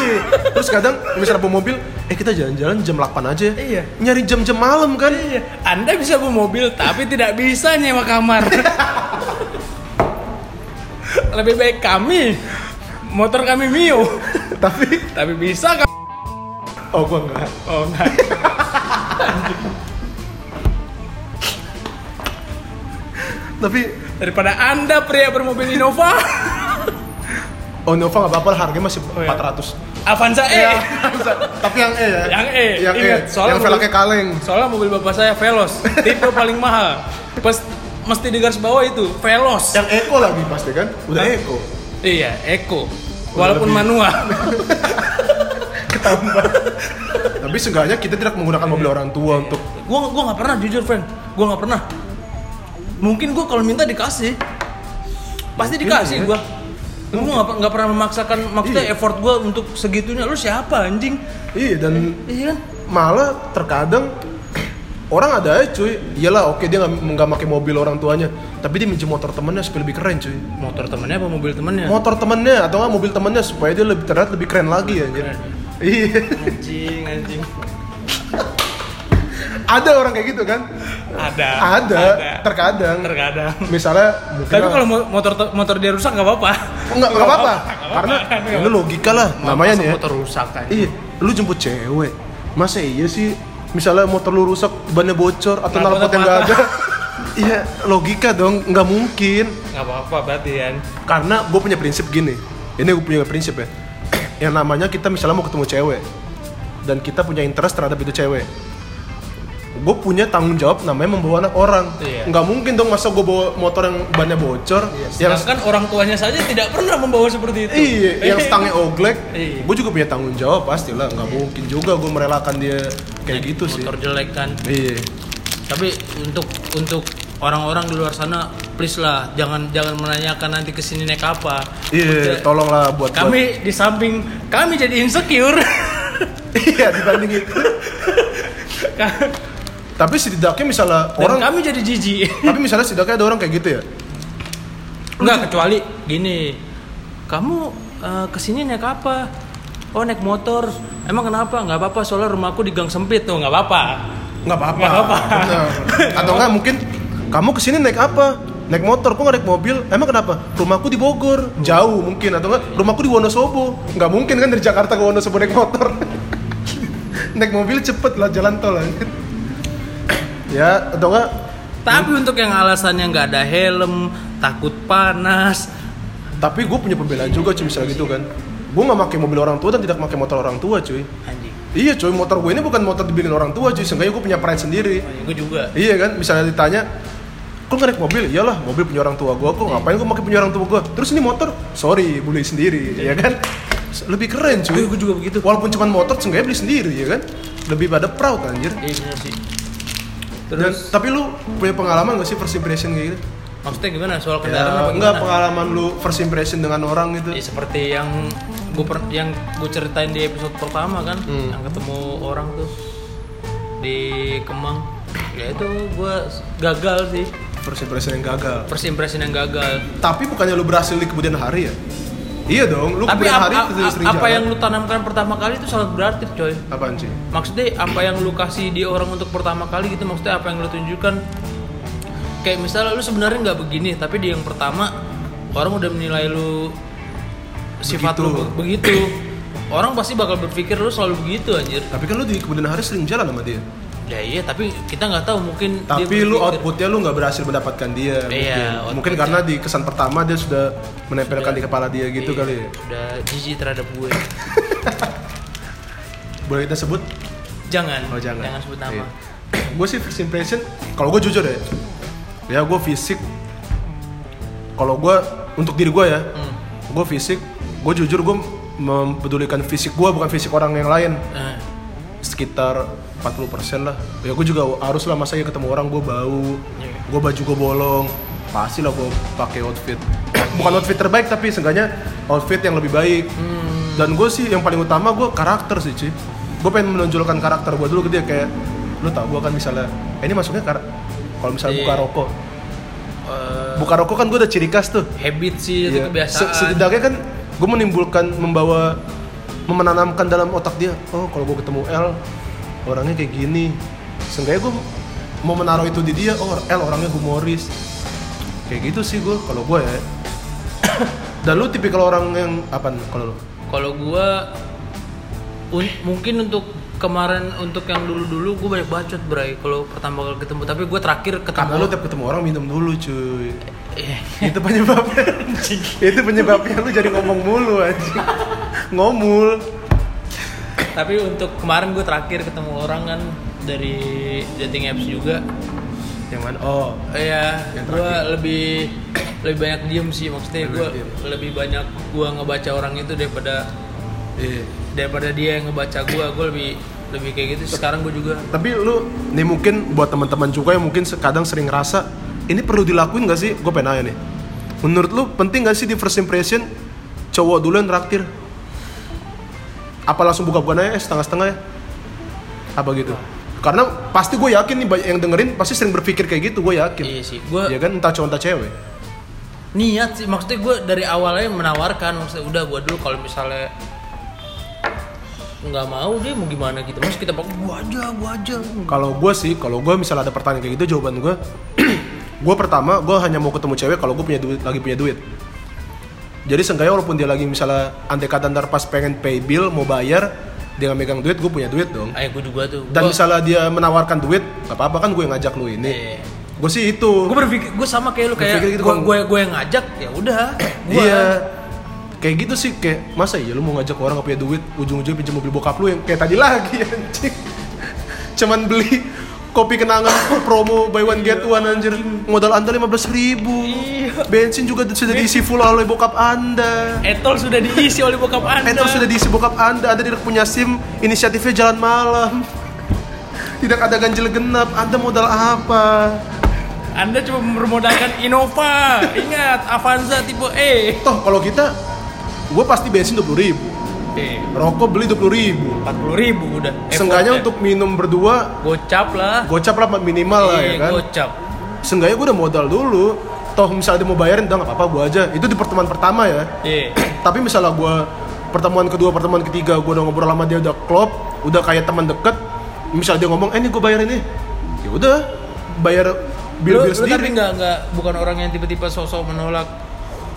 terus kadang misalnya bawa mobil eh kita jalan-jalan jam 8 aja ya Iya. nyari jam-jam malam kan Iya. Anda bisa bawa mobil tapi tidak bisa nyewa kamar. [LAUGHS] Lebih baik kami motor kami Mio [LAUGHS] tapi tapi bisa kan oh gua enggak oh enggak [LAUGHS] tapi daripada anda pria bermobil Innova. Oh Nova nggak apa-apa lah harganya masih Oh, iya. 400 Avanza E. Iya, tapi yang E ya. Yang E, yang E. ingat, soalnya yang velgnya mobil- kaleng soalnya mobil bapak saya Veloz tipe paling mahal. Pes, mesti di garis bawah itu Veloz yang Eco lagi pasti kan? Udah Hah? Eco. Iya Eco. Walaupun lebih- manual. [LAUGHS] Banget tapi seenggaknya kita tidak menggunakan mobil orang tua untuk gua gua nggak pernah jujur friend gua nggak pernah mungkin gua kalau minta dikasih. Pasti Mungkin, dikasih ya. gua. Gua nggak nggak pernah memaksakan maksudnya Iya. effort gua untuk segitunya. Lu siapa anjing? Iya dan iya kan? malah terkadang orang ada aja cuy. Iyalah oke dia nggak nggak pakai mobil orang tuanya tapi dia minjem motor temennya supaya lebih keren cuy. Motor temennya apa mobil temennya? Motor temennya atau nggak mobil temennya supaya dia lebih terlihat lebih keren lagi ya Keren. iya. Anjing anjing ada orang kayak gitu kan? Ada. Ada, terkadang. Terkadang. Misalnya mungkin tapi kalau mo- motor motor dia rusak nggak apa-apa. Nggak nggak apa-apa. Nggak karena apa-apa. ya lu logika lah. Namanya nih ya. motor rusak kan iya lu jemput cewek. Masa iya sih? Misalnya motor lu rusak bannya bocor atau Knalpotnya knalpot yang nggak ada. [LAUGHS] Iya logika dong. Nggak mungkin. Nggak apa-apa berarti kan karena gue punya prinsip gini. Ini gue punya prinsip ya. [CLEARS THROAT] Yang namanya kita misalnya mau ketemu cewek dan kita punya interest terhadap itu cewek gue punya tanggung jawab namanya membawa anak orang. Iya. nggak mungkin dong masa gue bawa motor yang bannya bocor yang sedangkan orang tuanya saja tidak pernah membawa seperti itu. Iya yang stangnya oglek. Iya. gue juga punya tanggung jawab pasti lah nggak mungkin juga gue merelakan dia kayak gitu sih. Motor jelek kan. Iya. Tapi untuk untuk orang-orang di luar sana please lah jangan jangan menanyakan nanti ke sini naik apa. Iya Udah, tolonglah buat buat- kami di samping kami jadi insecure. [LAUGHS] Iya dibanding itu [LAUGHS] tapi setidaknya misalnya dan orang kami jadi jijik tapi misalnya setidaknya ada orang kayak gitu ya Enggak kecuali gini. Kamu eh, ke sini naik apa? Oh naik motor. Emang kenapa? Nggak apa-apa soalnya rumahku di gang sempit tuh nggak apa-apa. nggak apa-apa Nggak apa-apa. Atau nggak mungkin kamu ke sini naik apa naik motor kok naik mobil emang kenapa rumahku di Bogor jauh mungkin atau nggak rumahku di Wonosobo nggak mungkin kan dari Jakarta ke Wonosobo naik motor [LAUGHS] naik mobil cepet lah jalan tol anjir. Ya atau nggak Tapi untuk yang alasannya nggak ada helm, takut panas, tapi gue punya pembelaan juga cuy misalnya gitu kan gue nggak pakai mobil orang tua dan tidak pakai motor orang tua cuy anjing. iya cuy motor gue ini bukan motor dibeliin orang tua cuy seenggaknya gue punya pride sendiri Gue juga. Iya kan, misalnya ditanya, kok nggak naik mobil? Iyalah, mobil punya orang tua gua. Kok ngapain gua pakai punya orang tua gua? Terus ini motor, sorry, beli sendiri, ya kan? Lebih keren cuy. Gue juga begitu. Walaupun cuma motor, seenggaknya beli sendiri, ya kan? Lebih pada proud anjir. Iya bener sih. Dan, Terus tapi lu punya pengalaman gak sih first impression kayak gitu? maksudnya gimana soal kendaraan Ya, apa enggak gimana? pengalaman lu first impression dengan orang gitu. Ya, seperti yang gue yang gue ceritain di episode pertama kan, Hmm. yang ketemu orang tuh di Kemang. Ya itu gue gagal sih. First impression yang gagal. First impression yang gagal. Tapi bukannya lu berhasil di kemudian hari ya? Iya dong, lu Tapi kemudian ap- hari ap- sering- sering apa jalan. yang lu tanamkan pertama kali itu sangat berarti coy. Apaan sih? Maksudnya apa yang lu kasih di orang untuk pertama kali gitu maksudnya apa yang lu tunjukkan kayak misalnya lu sebenarnya nggak begini tapi di yang pertama orang udah menilai lu sifat Begitu. lu be- begitu orang pasti bakal berpikir lu selalu begitu anjir Tapi kan lu di kemudian hari sering jalan sama dia. Ya iya tapi kita nggak tahu mungkin dia Tapi lu berpikir- outputnya lu nggak berhasil mendapatkan dia. Iya, mungkin. mungkin karena di kesan pertama dia sudah menempelkan di kepala dia gitu Iya, kali. ya. udah jijik terhadap gue [LAUGHS] Boleh kita sebut? jangan Oh jangan. sebut nama gue sih first impression, kalau gue jujur ya, ya gue fisik. Kalau gue untuk diri gue ya Hmm. gue fisik gue jujur gue mempedulikan fisik gue bukan fisik orang yang lain Nah, sekitar 40% lah. Ya gue juga harus lah masa ya ketemu orang gue bau. Iya. gue baju gue bolong. Pasti lah gue pakai outfit. Bukan outfit terbaik tapi seenggaknya outfit yang lebih baik. Hmm, dan gue sih yang paling utama gue karakter sih cuy gue pengen menonjolkan karakter gue dulu ke dia kayak lu tau gue kan misalnya eh, ini masuknya kar kalau misalnya Iya. buka rokok. Eh, buka rokok kan gue udah ciri khas tuh. Habit sih itu Iya. kebiasaan. Se- Setidaknya kan gue menimbulkan membawa menanamkan dalam otak dia oh kalau gue ketemu L orangnya kayak gini. Seenggaknya gue mau menaruh itu di dia oh L orangnya humoris. Kayak gitu sih gue kalau gue ya. [COUGHS] Dan lu tipikal orang yang apa kalau lu? Kalau gua un- mungkin untuk kemarin untuk yang dulu-dulu gue banyak bacot bray kalau pertama kali ketemu. Tapi gue terakhir ketemu karena lu tiap ketemu orang minum dulu cuy itu penyebabnya itu penyebabnya lu jadi ngomong mulu anjing. Ngomul. Tapi untuk kemarin gue terakhir ketemu orang kan dari dating apps juga. Yang mana? Oh. Ya Yang gue lebih lebih banyak diem sih maksudnya gue lebih banyak gue ngebaca orang itu daripada iya. daripada dia yang ngebaca gue gue lebih lebih kayak gitu sekarang gue juga Tapi lu nih mungkin buat teman-teman juga yang mungkin kadang sering ngerasa ini perlu dilakuin gak sih? Gue pengen nanya nih. Menurut lu penting gak sih di first impression cowok dulu yang traktir? Apa langsung buka-bukaan aja eh, setengah-setengah ya? Apa gitu? Karena pasti gue yakin nih banyak yang dengerin pasti sering berpikir kayak gitu, gue yakin. iya sih gue Ya kan entah cowok entah cewek. niat sih maksudnya gue dari awalnya menawarkan maksudnya udah gue dulu kalau misalnya nggak mau dia mau gimana gitu mas kita pakai gua aja gua aja Kalau gue sih, kalau gue misalnya ada pertanyaan kayak gitu, jawaban gue, [CLEARS THROAT] gue pertama gue hanya mau ketemu cewek kalau gue punya duit, lagi punya duit. Jadi seenggaknya walaupun dia lagi misalnya andai kata ntar pas pengen pay bill mau bayar, dia nggak megang duit, gue punya duit dong. ayo gue juga tuh Dan Gua- misalnya dia menawarkan duit, nggak apa-apa kan gue yang ngajak lu ini. Iya. Gue sih itu. gue berpikir gue sama kayak lu kayak Berpikir gitu, gue gue gue yang ngajak ya udah [CLEARS THROAT] Iya. Kayak gitu sih, kayak masa iya lu mau ngajak orang nggak punya duit, ujung-ujungnya pinjam mobil bokap lu yang kayak tadi lagi [LAUGHS] anjing. Cuman beli kopi kenangan promo buy one get one anjir. Modal anda 15.000 ribu. Iya. bensin juga sudah diisi full oleh bokap anda. Etol sudah diisi oleh bokap anda. Itu sudah diisi bokap anda. Anda tidak punya sim. Inisiatifnya jalan malam. Tidak ada ganjil genap. Anda modal apa? Anda cuma bermodalkan Innova. Ingat Avanza tipe E. Toh kalau kita gue pasti bensin 20.000 ribu eh rokok beli 20.000 ribu. Empat puluh ribu udah. Seenggaknya Effortnya. untuk minum berdua gocap lah. gocap lah minimal lah ya Iya, kan? gocap. Seenggaknya gue udah modal dulu. Toh misalnya dia mau bayarin udah gak apa-apa gue aja. Itu di pertemuan pertama ya. Iya. [CLEARS THROAT] Tapi misalnya gue pertemuan kedua, pertemuan ketiga Gue udah ngobrol sama dia udah klop Udah kayak teman deket Misalnya dia ngomong, eh ini gue bayarin nih ya udah bayar bil-bil lu tapi sendiri. nggak nggak bukan orang yang tiba-tiba sosok menolak.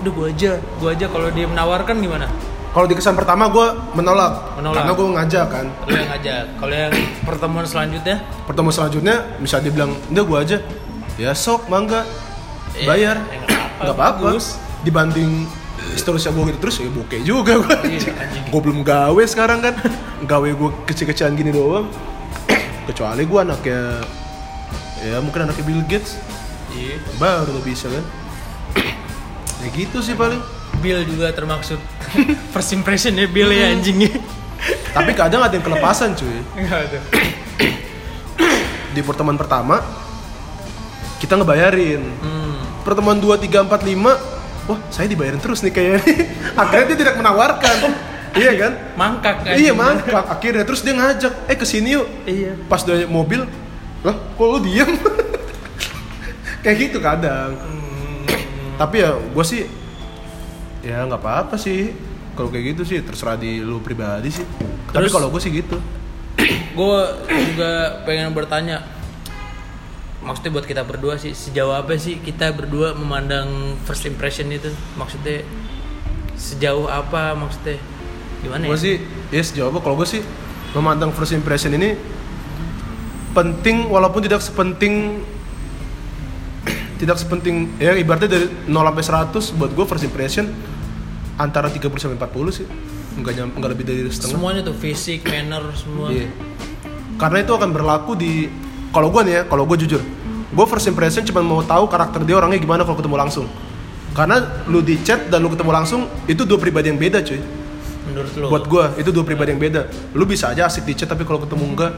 Udah gua aja gua aja kalau dia menawarkan gimana Kalau di kesan pertama gue menolak, Menolak. Karena gue ngajak kan. Lu yang ngajak. Kalau yang [CLEARS THROAT] pertemuan selanjutnya? Pertemuan selanjutnya misalnya dia bilang, udah gue aja. Ya sok, mangga Eh, Bayar. eh, nggak apa-apa, Gak apa-apa. bagus. Dibanding seterusnya gue gitu terus ya bokeh juga gue Iya. Gue belum gawe sekarang kan. Gawe gue kecil-kecilan gini doang. [CLEARS THROAT] Kecuali gue anaknya Ya mungkin anaknya Bill Gates. Iya. Baru lo bisa kan. [CLEARS THROAT] Ya gitu sih paling Bill juga termaksud. [LAUGHS] First impressionnya Bill ya anjingnya Tapi kadang ada yang kelepasan cuy. [CLEARS THROAT] Di pertemuan pertama Kita ngebayarin. Hmm. pertemuan 2, 3, 4, 5 Wah saya dibayarin terus nih kayaknya [LAUGHS] Akhirnya dia tidak menawarkan. Iya kan? mangkak Iya anjing. mangkak. Akhirnya terus dia ngajak Eh ke sini yuk. Iya. Pas udah mobil Lah kok lu diem? [LAUGHS] Kayak gitu kadang. [CLEARS THROAT] Tapi ya gue sih Ya nggak apa-apa sih. Kalau kayak gitu sih terserah di lu pribadi sih. Tapi Terus- kalau gue sih gitu. [CLEARS THROAT] Gue juga pengen bertanya. Maksudnya buat kita berdua sih sejauh apa sih kita berdua memandang first impression itu? Maksudnya sejauh apa maksudnya? Gimana Gue ya? sih, yes jawab kalau gue sih memandang first impression ini penting walaupun tidak sepenting tidak sepenting ya ibaratnya dari 0 sampai 100 buat gue first impression antara 30 sampai 40 sih. Enggak nyam, enggak lebih dari setengah. Semuanya tuh fisik manner semua. Iya. karena itu akan berlaku di kalau gue nih ya kalau gue jujur gue first impression cuma mau tahu karakter dia orangnya gimana kalau ketemu langsung. Karena lu di chat dan lu ketemu langsung itu dua pribadi yang beda cuy. Menurut lo buat gua itu dua pribadi yang beda. Lu bisa aja asik di chat tapi kalau ketemu enggak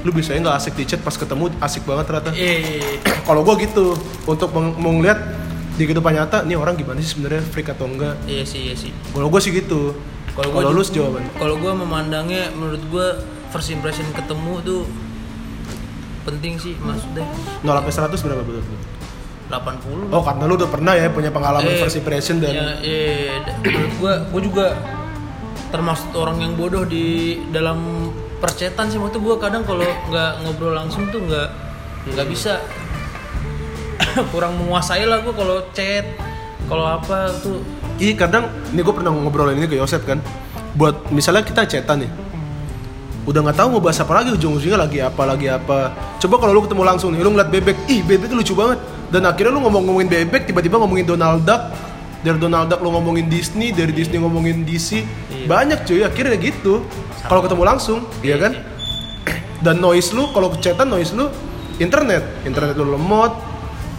lu bisa nggak asik di chat pas ketemu asik banget ternyata. Eh [CLEARS THROAT] kalau gua gitu untuk mau ngeliat di kehidupan nyata nih orang gimana sih sebenarnya freak atau enggak? Iya sih iya sih. Kalau gua sih gitu. Kalau kalau gua lu juga- jawaban? Kalau gue memandangnya, menurut gue first impression ketemu tuh penting sih maksudnya. 0 sampai 100 berapa lu? 80 Oh karena lu udah pernah ya punya pengalaman Eh, first impression dan ya, iya, da- menurut gue gue juga termasuk orang yang bodoh di dalam percetan sih waktu gue kadang kalau nggak ngobrol langsung tuh nggak nggak bisa. [COUGHS] Kurang menguasai lah gue kalau chat kalau apa tuh. Iya kadang, ini gue pernah ngobrolin ini ke Yosep kan. Buat misalnya kita chatan nih. Udah nggak tahu mau bahas apa lagi, ujung-ujungnya lagi apa, lagi apa. Coba kalau lu ketemu langsung nih, lu ngeliat bebek Ih bebek lucu banget. Dan akhirnya lu ngomong-ngomongin bebek, tiba-tiba ngomongin Donald Duck. Dari Donald Duck lu ngomongin Disney, dari Disney ngomongin DC Iya. Banyak cuy, akhirnya gitu Kalau ketemu langsung, iya kan? Dan noise lu, kalau chatan noise lu Internet, internet lu lemot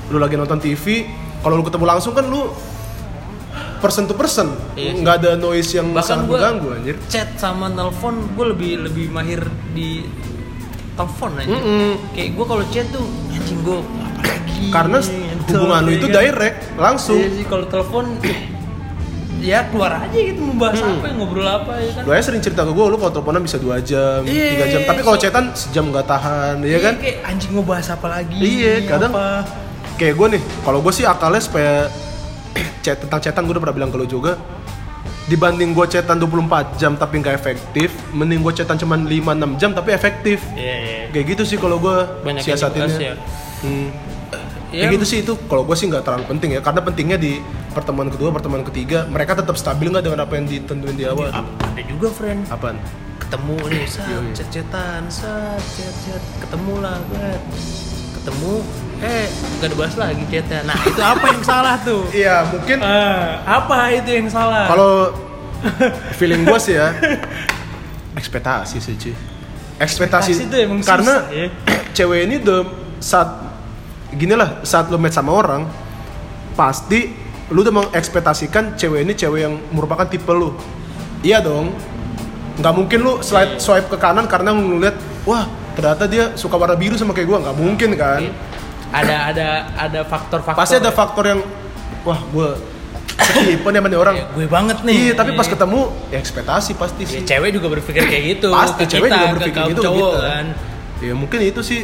Lu lagi nonton TV Kalau lu ketemu langsung kan lu person to person. Iya nggak ada noise yang bahkan gue mengganggu anjir. chat sama nelpon gue lebih lebih mahir di telepon aja Mm-mm. kayak gue kalau chat tuh anjing gue karena hubungan lu ya itu kan? direct langsung. Iya sih kalau telepon ya keluar aja gitu membahas Hmm. apa ngobrol apa ya kan lu aja sering cerita ke gue lu kalau teleponan bisa dua jam Iya, tiga jam tapi kalau so- chatan sejam nggak tahan ya kan kayak anjing mau bahas apa lagi Iya, kadang- apa. kayak gue nih kalau gue sih akalnya supaya [CLEARS THROAT] chat tentang chatan gue udah pernah bilang ke lu juga dibanding gue chatan 24 jam tapi nggak efektif mending gue chatan cuma 5-6 jam tapi efektif iya iya kayak gitu sih kalau gue dibahas ya. siasatinnya hmm. Ya, gitu sih itu kalau gue sih nggak terlalu penting ya. Karena pentingnya di pertemuan kedua pertemuan ketiga mereka tetap stabil nggak dengan apa yang ditentuin di awal? A- ada juga friend. Apaan? Ketemu nih Yoi. chat chatan sat chat chat ketemu lah bet. Ketemu eh gak dibahas lagi chatnya. Nah itu apa yang salah tuh? [LAUGHS] Iya mungkin Ah, apa itu yang salah? Kalau [LAUGHS] feeling gue sih ya ekspektasi sih cuy ekspektasi Ekspektasi tuh emang karena susah, ya. [CLEARS THROAT] cewek ini udah saat gini lah saat lo match sama orang pasti lu udah mengekspektasikan cewek ini cewek yang merupakan tipe lu. Iya dong. Nggak mungkin lu slide swipe ke kanan karena ngeliat wah ternyata dia suka warna biru sama kayak gua. Nggak mungkin kan? Ada ada ada faktor-faktor pasti ada faktor yang wah gua tipe nih sama nih orang. Ya, gue banget nih. Iya, tapi pas ketemu ya ekspektasi pasti ya, sih. cewek juga berpikir kayak gitu pasti cewek kita, juga berpikir gitu cowok kita. kan. Ya mungkin itu sih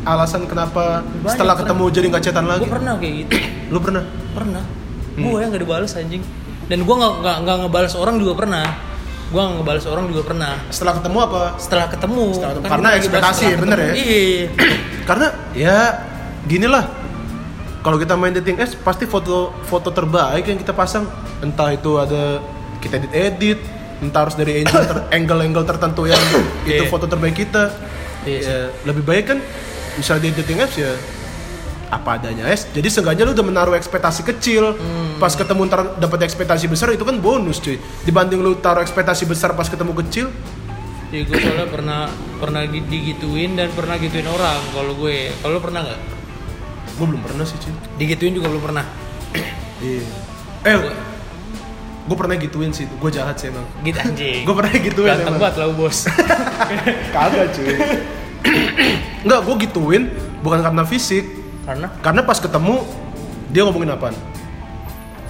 alasan kenapa Banyak, setelah ketemu jadi nggak chatan lagi. gue pernah kayak gitu [CLEARS THROAT] Lu pernah? pernah Hmm. gue yang gak dibales anjing dan gue nggak nggak nggak ngebales orang juga pernah gue nggak ngebales orang juga pernah Setelah ketemu apa? setelah ketemu Setelah ketemu. Kan Karena ekspektasi, bener ketemu. ya? iya [CLEARS THROAT] Karena ya gini lah. Kalau kita main dating apps pasti foto foto terbaik yang kita pasang entah itu ada kita edit edit entah harus dari angle ter- [COUGHS] angle-angle tertentu yang itu Iya. foto terbaik kita. Iya sih. Ya, lebih baik kan misalnya di dating apps ya? Apa adanya es jadi seenggaknya lu udah menaruh ekspektasi kecil. Hmm. pas ketemu ntar dapat ekspektasi besar itu kan bonus cuy. Dibanding lu taruh ekspektasi besar pas ketemu kecil. Ya gue soalnya pernah pernah di- digituin dan pernah gituin orang kalau gue. Kalau pernah nggak? Gue belum pernah sih cuy. Digituin juga belum pernah? Iya. Eh gue pernah gituin sih gue jahat sih emang. Gitu anjing. [LAUGHS] Gue pernah gituin ganteng emang. banget lah bos. [LAUGHS] Kagak cuy [CLEARS THROAT] Enggak, gue gituin bukan karena fisik karena Karena pas ketemu dia ngomongin apaan?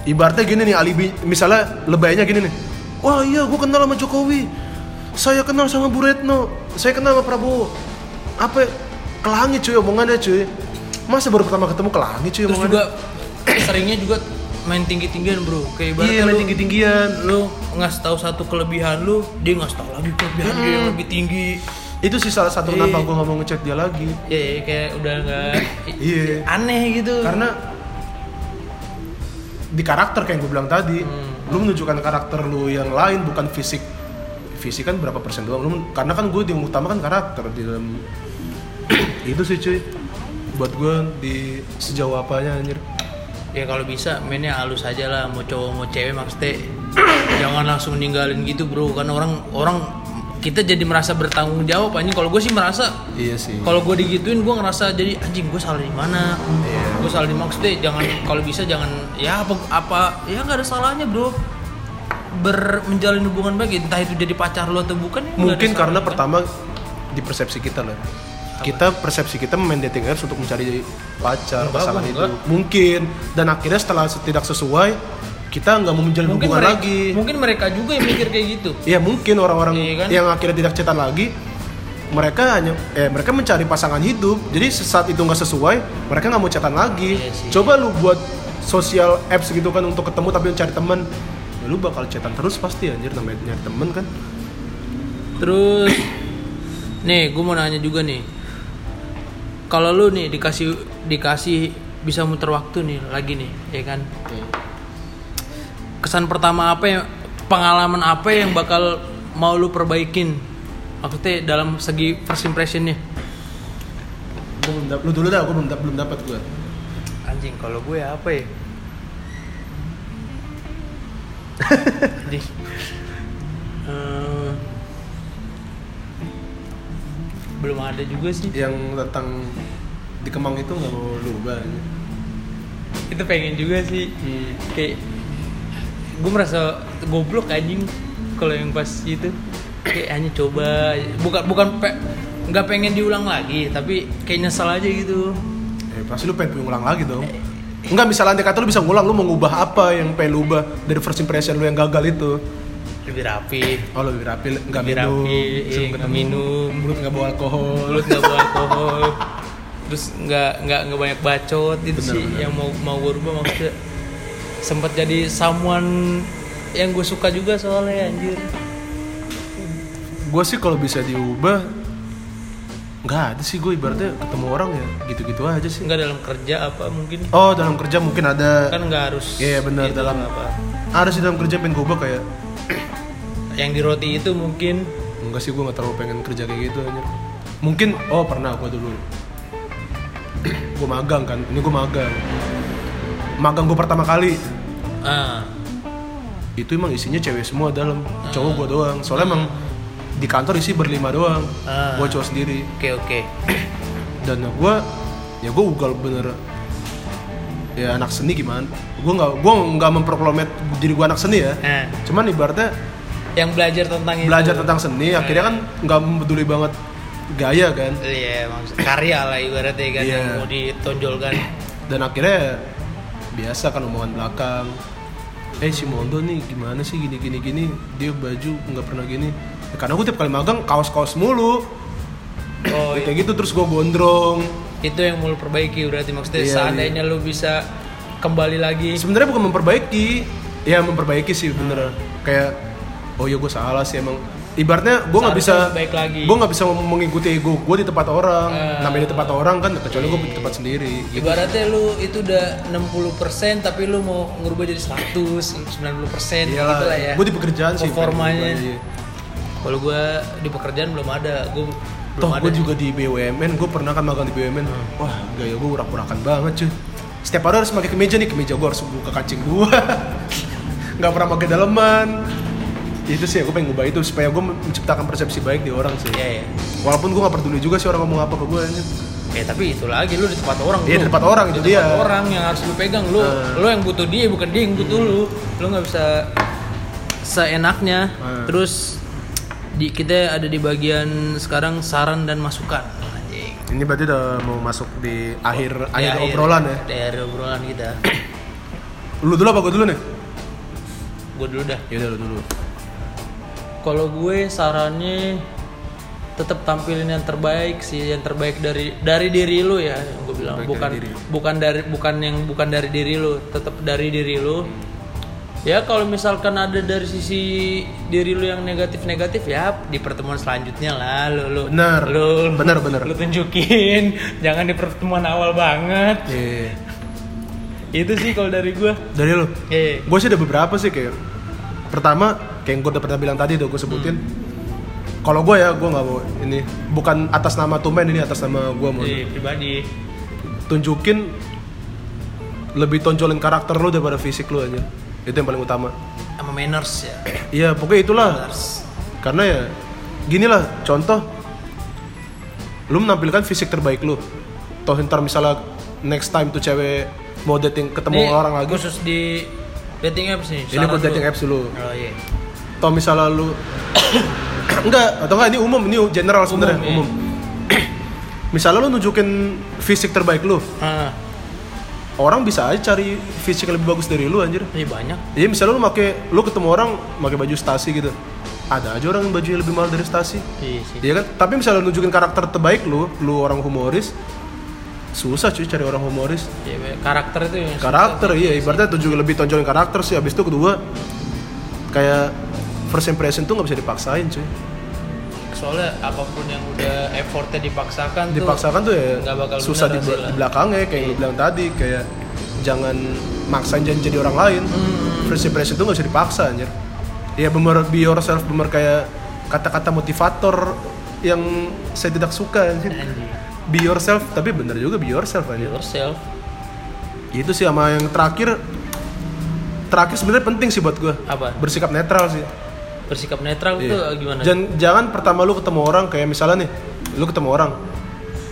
Ibaratnya gini nih alibi, misalnya lebaynya gini nih. Wah iya, gue kenal sama Jokowi. Saya kenal sama Bu Retno. Saya kenal sama Prabowo. Apa? ya? Ke langit cuy omongannya cuy. Masa baru pertama ketemu ke langit cuy terus omongannya? juga [CLEARS THROAT] seringnya juga main tinggi tinggian bro kayak ibaratnya Iya, main lu- tinggi-tinggian. lu ngasih tahu satu kelebihan lu dia ngasih tahu lagi kelebihan dia yang lebih tinggi Itu sih salah satu Iya. kenapa gue nggak mau ngechat dia lagi. ya ya, kayak udah nggak [CLEARS THROAT] Iya. aneh gitu Karena di karakter kayak gue bilang tadi, Hmm. lu menunjukkan karakter lu yang lain bukan fisik. Fisik kan berapa persen doang. Lu, karena kan gue yang utama kan karakter di dalam [CLEARS THROAT] itu sih cuy. Buat gue di sejauh apanya anjir. ya kalau bisa mainnya halus aja lah mau cowok mau cewek maksudnya [CLEARS THROAT] jangan langsung ninggalin gitu bro karena orang orang kita jadi merasa bertanggung jawab anjing. Kalau gue sih merasa iya sih. kalau gue digituin gue ngerasa jadi anjing gue salah di mana? Iya. gue salah di maksudnya jangan kalau bisa jangan ya apa apa ya nggak ada salahnya bro. Ber menjalin hubungan baik entah itu jadi pacar lo atau bukan ya mungkin karena kan? pertama di persepsi kita lah kita persepsi kita main dating apps untuk mencari pacar pasangan itu. Mungkin. Dan akhirnya setelah tidak sesuai kita nggak mau menjalin mungkin hubungan mereka, lagi. mungkin mereka juga yang mikir kayak gitu. Ya mungkin orang-orang Iya kan? yang akhirnya tidak cetan lagi mereka hanya eh mereka mencari pasangan hidup. Jadi saat itu nggak sesuai mereka nggak mau cetan lagi. Iya sih. coba lu buat sosial apps gitu kan untuk ketemu tapi cari teman ya lu bakal cetan terus pasti anjir namanya nyari temen kan. Terus nih gue mau nanya juga nih. Kalau lu nih dikasih dikasih bisa muter waktu nih lagi nih ya kan kesan pertama apa yang pengalaman apa yang bakal mau lu perbaikin maksudnya dalam segi first impressionnya Gua belum dap- lu dulu dah gue belum belum dapat gue anjing kalau gue apa ya Anjing. Eh, belum ada juga sih yang tentang di Kemang itu nggak mau lu ubah anjir. itu pengen juga sih Hmm. kayak gue merasa goblok anjing kalau yang pas itu kayak hanya coba bukan bukan pe- nggak pengen diulang lagi tapi kayak nyesal aja gitu Eh, pasti lu pengen ngulang lagi dong. Enggak, misalnya andai kata lu bisa ngulang, lu mau ngubah apa yang pengen lu ubah dari first impression lu yang gagal itu? lebih rapi Oh, lebih rapi, nggak Lebih minum, rapi, iya, nggak minum. mulut nggak bawa alkohol. mulut nggak bawa alkohol terus nggak nggak nggak banyak bacot itu Bener, sih bener. yang mau mau gue rubah maksudnya sempat jadi someone yang gue suka juga soalnya anjir. Gue sih kalau bisa diubah, nggak ada sih gue ibaratnya ketemu orang ya gitu-gitu aja sih. nggak dalam kerja apa mungkin? Oh, dalam kerja mungkin ada. kan nggak harus Iya, benar, gitu dalam- apa. Ada sih dalam kerja pengen gue ubah kayak yang di roti itu mungkin. Enggak sih gue gak terlalu pengen kerja kayak gitu aja Mungkin, oh pernah gue dulu. Gue magang kan, ini gue magang Magang gue pertama kali. Ah. Itu emang isinya cewek semua dalam. Cowok gue doang. Soalnya emang di kantor isi berlima doang. Ah. Gue cowok sendiri. Oke oke. [CLEARS THROAT] Dan gue, ya gue ugal bener. Ya anak seni gimana? Gue gak, gue gak memproklamet diri gue anak seni ya. Nah Cuman ibaratnya yang belajar tentang itu. belajar tentang seni Akhirnya kan gak peduli banget gaya kan. Iya maksud karya lah ibaratnya kan Iya. yang mau ditonjolkan. Dan akhirnya biasa kan omongan belakang. Eh si Mondo nih gimana sih? Gini gini gini. Dia baju nggak pernah gini. Ya, karena gue tiap kali magang kaos kaos mulu. Oh Ya, kayak gitu terus gue gondrong. Itu yang mau perbaiki berarti maksudnya Iya, seandainya lu bisa kembali lagi. Sebenarnya bukan memperbaiki. Ya memperbaiki sih bener kayak oh ya gue salah sih emang ibaratnya gue nggak bisa gue nggak bisa mengikuti ego gue di tempat orang Eh. namanya di tempat orang kan kecuali gue di tempat sendiri gitu. ibaratnya lu itu udah 60% tapi lu mau ngerubah jadi 100 90% gitu lah ya gue di pekerjaan sih performanya iya. kalau gua di pekerjaan belum ada belum Toh gue juga di BUMN, gue pernah kan magang di BUMN. Wah gaya gue urak-urakan banget cuy. Setiap hari harus pakai kemeja nih, kemeja gue harus buka kancing gue. [LAUGHS] Nggak pernah pakai daleman. Itu sih gue pengen ngubah itu supaya gue menciptakan persepsi baik di orang sih. Iya ya Walaupun gue nggak peduli juga sih orang ngomong apa ke gue. anjir. Eh tapi itu lagi lu di tempat orang Iya, di tempat orang, Di itu tempat dia. orang yang harus lu pegang lu Eh. lu yang butuh dia bukan dia yang butuh lu lu nggak bisa seenaknya Eh. terus di kita ada di bagian sekarang saran dan masukan Ini berarti udah mau masuk di akhir Di akhir obrolan ya. di akhir obrolan kita Lu dulu apa gue dulu nih? gue dulu dah Ya udah lu dulu. Kalau gue sarannya tetap tampilin yang terbaik sih yang terbaik dari dari diri lu ya yang gue bilang. Terbaik bukan dari bukan dari bukan yang bukan dari diri lu tetap dari diri lu. Ya kalau misalkan ada dari sisi diri lu yang negatif negatif ya di pertemuan selanjutnya lah lu lu. Bener. lu. Bener, bener. lu tunjukin. [LAUGHS] Jangan di pertemuan awal banget. Iya. itu sih kalau dari gue Dari lu? eh gue sih ada beberapa sih kayak. Pertama kayak yang gue udah pernah bilang tadi udah gue sebutin. Kalau gue ya gue nggak mau ini bukan atas nama tumen ini atas nama gue mau eh, pribadi. Tunjukin lebih tonjolin karakter lu daripada fisik lu aja. Itu yang paling utama. Sama manners ya. [CLEARS THROAT] Iya pokoknya itulah. Manners. Karena ya gini lah contoh. Lu menampilkan fisik terbaik lu. Toh ntar misalnya next time tuh cewek mau dating ketemu Ini orang lagi. khusus di dating apps nih. ini buat dating apps dulu. Oh iya. Toh misalnya lu [COUGHS] enggak atau enggak ini umum ini general sebenarnya iya. umum [COUGHS] misalnya lu nunjukin fisik terbaik lu Ah, orang bisa aja cari fisik yang lebih bagus dari lu anjir ini banyak. Iya misalnya lu make lu ketemu orang pakai baju stasi gitu. Ada aja orang yang bajunya lebih mahal dari stasi. Iya sih. Iya kan? Tapi misalnya lu nunjukin karakter terbaik lu, lu orang humoris, susah cuy cari orang humoris. Iya, karakter itu yang susah Karakter sih. iya, ibaratnya tunjukin lebih tonjolin karakter sih. Habis itu kedua kayak first impression tuh nggak bisa dipaksain cuy. Soalnya apa pun yang udah effortnya dipaksakan tuh Dipaksakan tuh ya nggak bakal susah di, di belakangnya kayak yang lu bilang tadi kayak jangan maksain jangan jadi orang lain. Hmm. First impression tuh nggak bisa dipaksa anjir. Ya bener be yourself bener kayak kata-kata motivator yang saya tidak suka anjir. Anjing. Be yourself tapi bener juga be yourself Be anjir. yourself. Itu sih sama yang terakhir terakhir sebenarnya penting sih buat gue Apa? bersikap netral sih. Bersikap netral Iya. tuh gimana? Jangan, jangan pertama lu ketemu orang kayak misalnya nih, lu ketemu orang,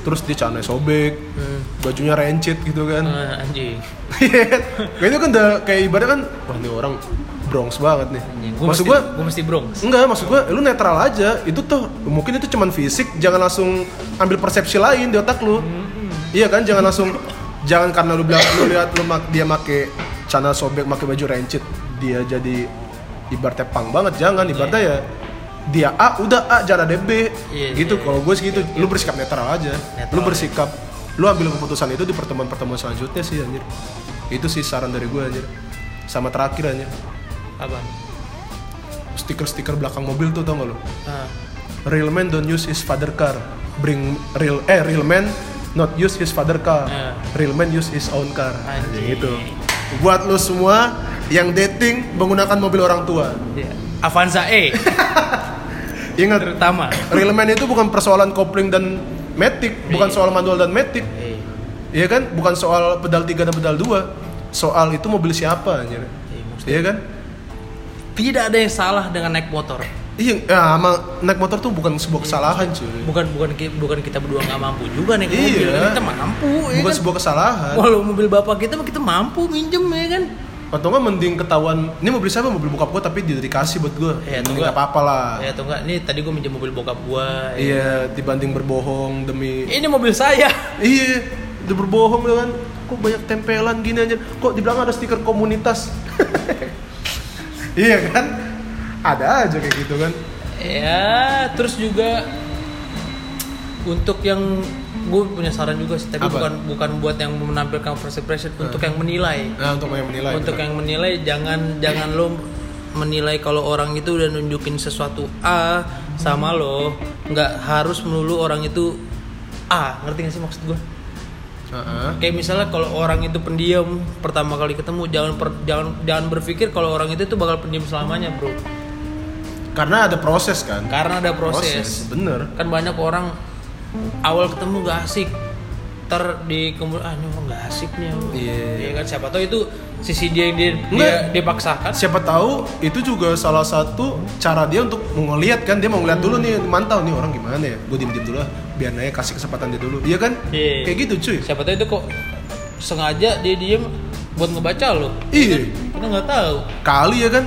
terus dia celana sobek, Hmm. bajunya rencit gitu kan. Ah, anjing. [LAUGHS] Iya kan? Kayak itu kan udah kayak ibarat kan, wah ini orang Bronx banget nih. Anjing. Maksud mesti, gua, gua mesti Bronx. enggak, maksud gua lu netral aja. Itu tuh mungkin itu cuman fisik, jangan langsung ambil persepsi lain di otak lu. Iya kan, jangan langsung jangan karena lu bilang lu lihat lu mak, dia make celana sobek, make baju rencit, dia jadi ibaratnya pang banget. Jangan, ibaratnya ya. Dia A udah A jangan ada B. Iya, gitu iya, kalau gue segitu lu bersikap netral aja. Netral. Lu bersikap lu ambil keputusan itu di pertemuan-pertemuan selanjutnya sih anjir. Itu sih saran dari gue anjir. Sama terakhir anjir. Apa? stiker-stiker belakang mobil tuh tau gak lu? Ah, real man don't use his father car. Bring real eh real man not use his father car. Iya. real man use his own car. Anjing. gitu buat lu semua yang dating menggunakan mobil orang tua iya. Avanza E [LAUGHS] ingat terutama. real man itu bukan persoalan kopling dan matic bukan Iya. soal manual dan matic Eh, Iya kan? Bukan soal pedal 3 dan pedal 2. Soal itu mobil siapa anjir. iya, maksudnya Iya kan? Tidak ada yang salah dengan naik motor. Iya, ya, sama naik motor tuh bukan sebuah kesalahan cuy. Bukan bukan bukan kita berdua nggak mampu juga naik Iya. mobil. Kita mampu, ya Bukan kan? sebuah kesalahan. Walau mobil bapak kita kita mampu minjem ya kan. Atau nggak mending ketahuan, ini mobil siapa? Mobil bokap gua tapi dia dikasih buat gua. Iya, atau nggak- nggak apa-apa lah. Ya atau enggak, nih tadi gue minjem mobil bokap gua. ya. Iya, dibanding berbohong demi Ini mobil saya. Iya, udah berbohong lu kan. Kok banyak tempelan gini aja. Kok di belakang ada stiker komunitas. [LAUGHS] iya kan? Ada aja kayak gitu kan. Ya, terus juga untuk yang gue punya saran juga sih, tapi Apa? bukan bukan buat yang menampilkan first impression, untuk yang menilai. Nah, untuk yang menilai. untuk benar. yang menilai jangan jangan lo menilai kalau orang itu udah nunjukin sesuatu A sama lo, nggak harus melulu orang itu A, ngerti gak sih maksud gue? Heeh. Kayak misalnya kalau orang itu pendiam pertama kali ketemu jangan per- jangan jangan berpikir kalau orang itu tuh bakal pendiam selamanya, Bro. Karena ada proses kan. Karena ada proses. bener. Kan banyak orang awal ketemu gak asik. Ntar di kemudian ah ini orang gak asik nih. Iya. Iya kan siapa tahu itu sisi dia yang dia dia, Enggak. dia paksakan. Siapa tahu itu juga salah satu cara dia untuk ngeliat kan dia mau ngeliat dulu nih mantau nih orang gimana ya. Gue diem diem dulu lah, biar nanya kasih kesempatan dia dulu. Iya kan? Iya. Kayak gitu cuy. Siapa tahu itu kok sengaja dia diem buat ngebaca lo. Iya. Kita nggak tahu. Kali ya kan.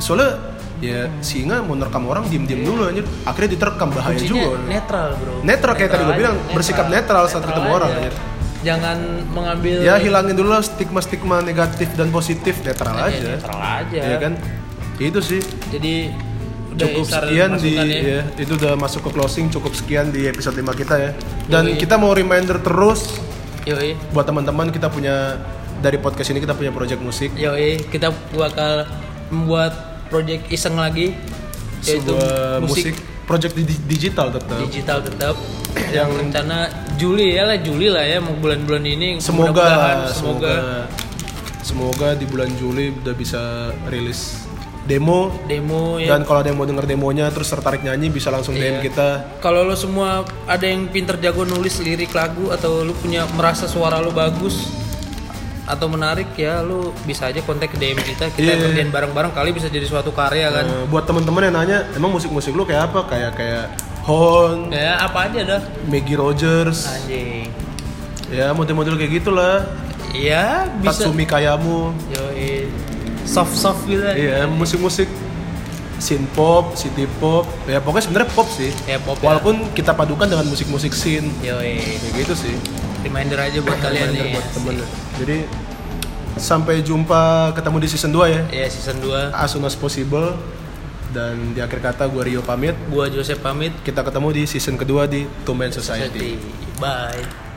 Soalnya ya singa mau nerekam orang diem diem dulu anjir. Akhirnya diterkam bahaya Kuncinya juga. netral bro. Netral kayak tadi gua aja, bilang, bersikap netral saat ketemu aja. orang, anjir. Jangan mengambil Ya hilangin dulu lah stigma-stigma negatif dan positif netral Ya, aja. netral aja. Iya kan? Itu sih. Jadi cukup sekian di ya. ya, itu udah masuk ke closing cukup sekian di episode 5 kita ya dan Yoi. kita mau reminder terus Yoi. buat teman-teman kita punya dari podcast ini kita punya project musik Yoi, kita bakal membuat project iseng lagi yaitu sebuah musik, musik, project di, di- digital tetap. Digital tetap. Yang- rencana Juli ya lah Juli lah ya mau bulan-bulan ini. Semoga mudah-mudahan, semoga semoga. Di bulan Juli udah bisa rilis demo. Demo ya. Dan kalau ada yang mau denger demonya terus tertarik nyanyi bisa langsung DM Iya. kita. Kalau lo semua ada yang pinter jago nulis lirik lagu atau lu punya merasa suara lu bagus atau menarik ya lu bisa aja kontak ke DM kita kita Iya. kerjain bareng-bareng kali bisa jadi suatu karya kan? Eh, buat teman-teman yang nanya emang musik-musik lu kayak apa? Kayak kayak Hon, ya apa aja dah. Maggie Rogers. Anjing. Ya model-model kayak gitulah. Ya bisa. Tatsumi Kayamu. Yoi. soft soft gitu iya musik-musik. Synth pop, city pop. Ya pokoknya sebenarnya pop sih. Ya pop ya. walaupun kita padukan dengan musik-musik synth Yoi. kayak gitu sih reminder aja buat kalian Reminder nih. buat temen. Jadi sampai jumpa ketemu di season 2 ya. Ya season 2 as soon as possible. Dan di akhir kata gue Rio pamit. Gua Joseph pamit. Kita ketemu di season kedua di Two Man Society. bye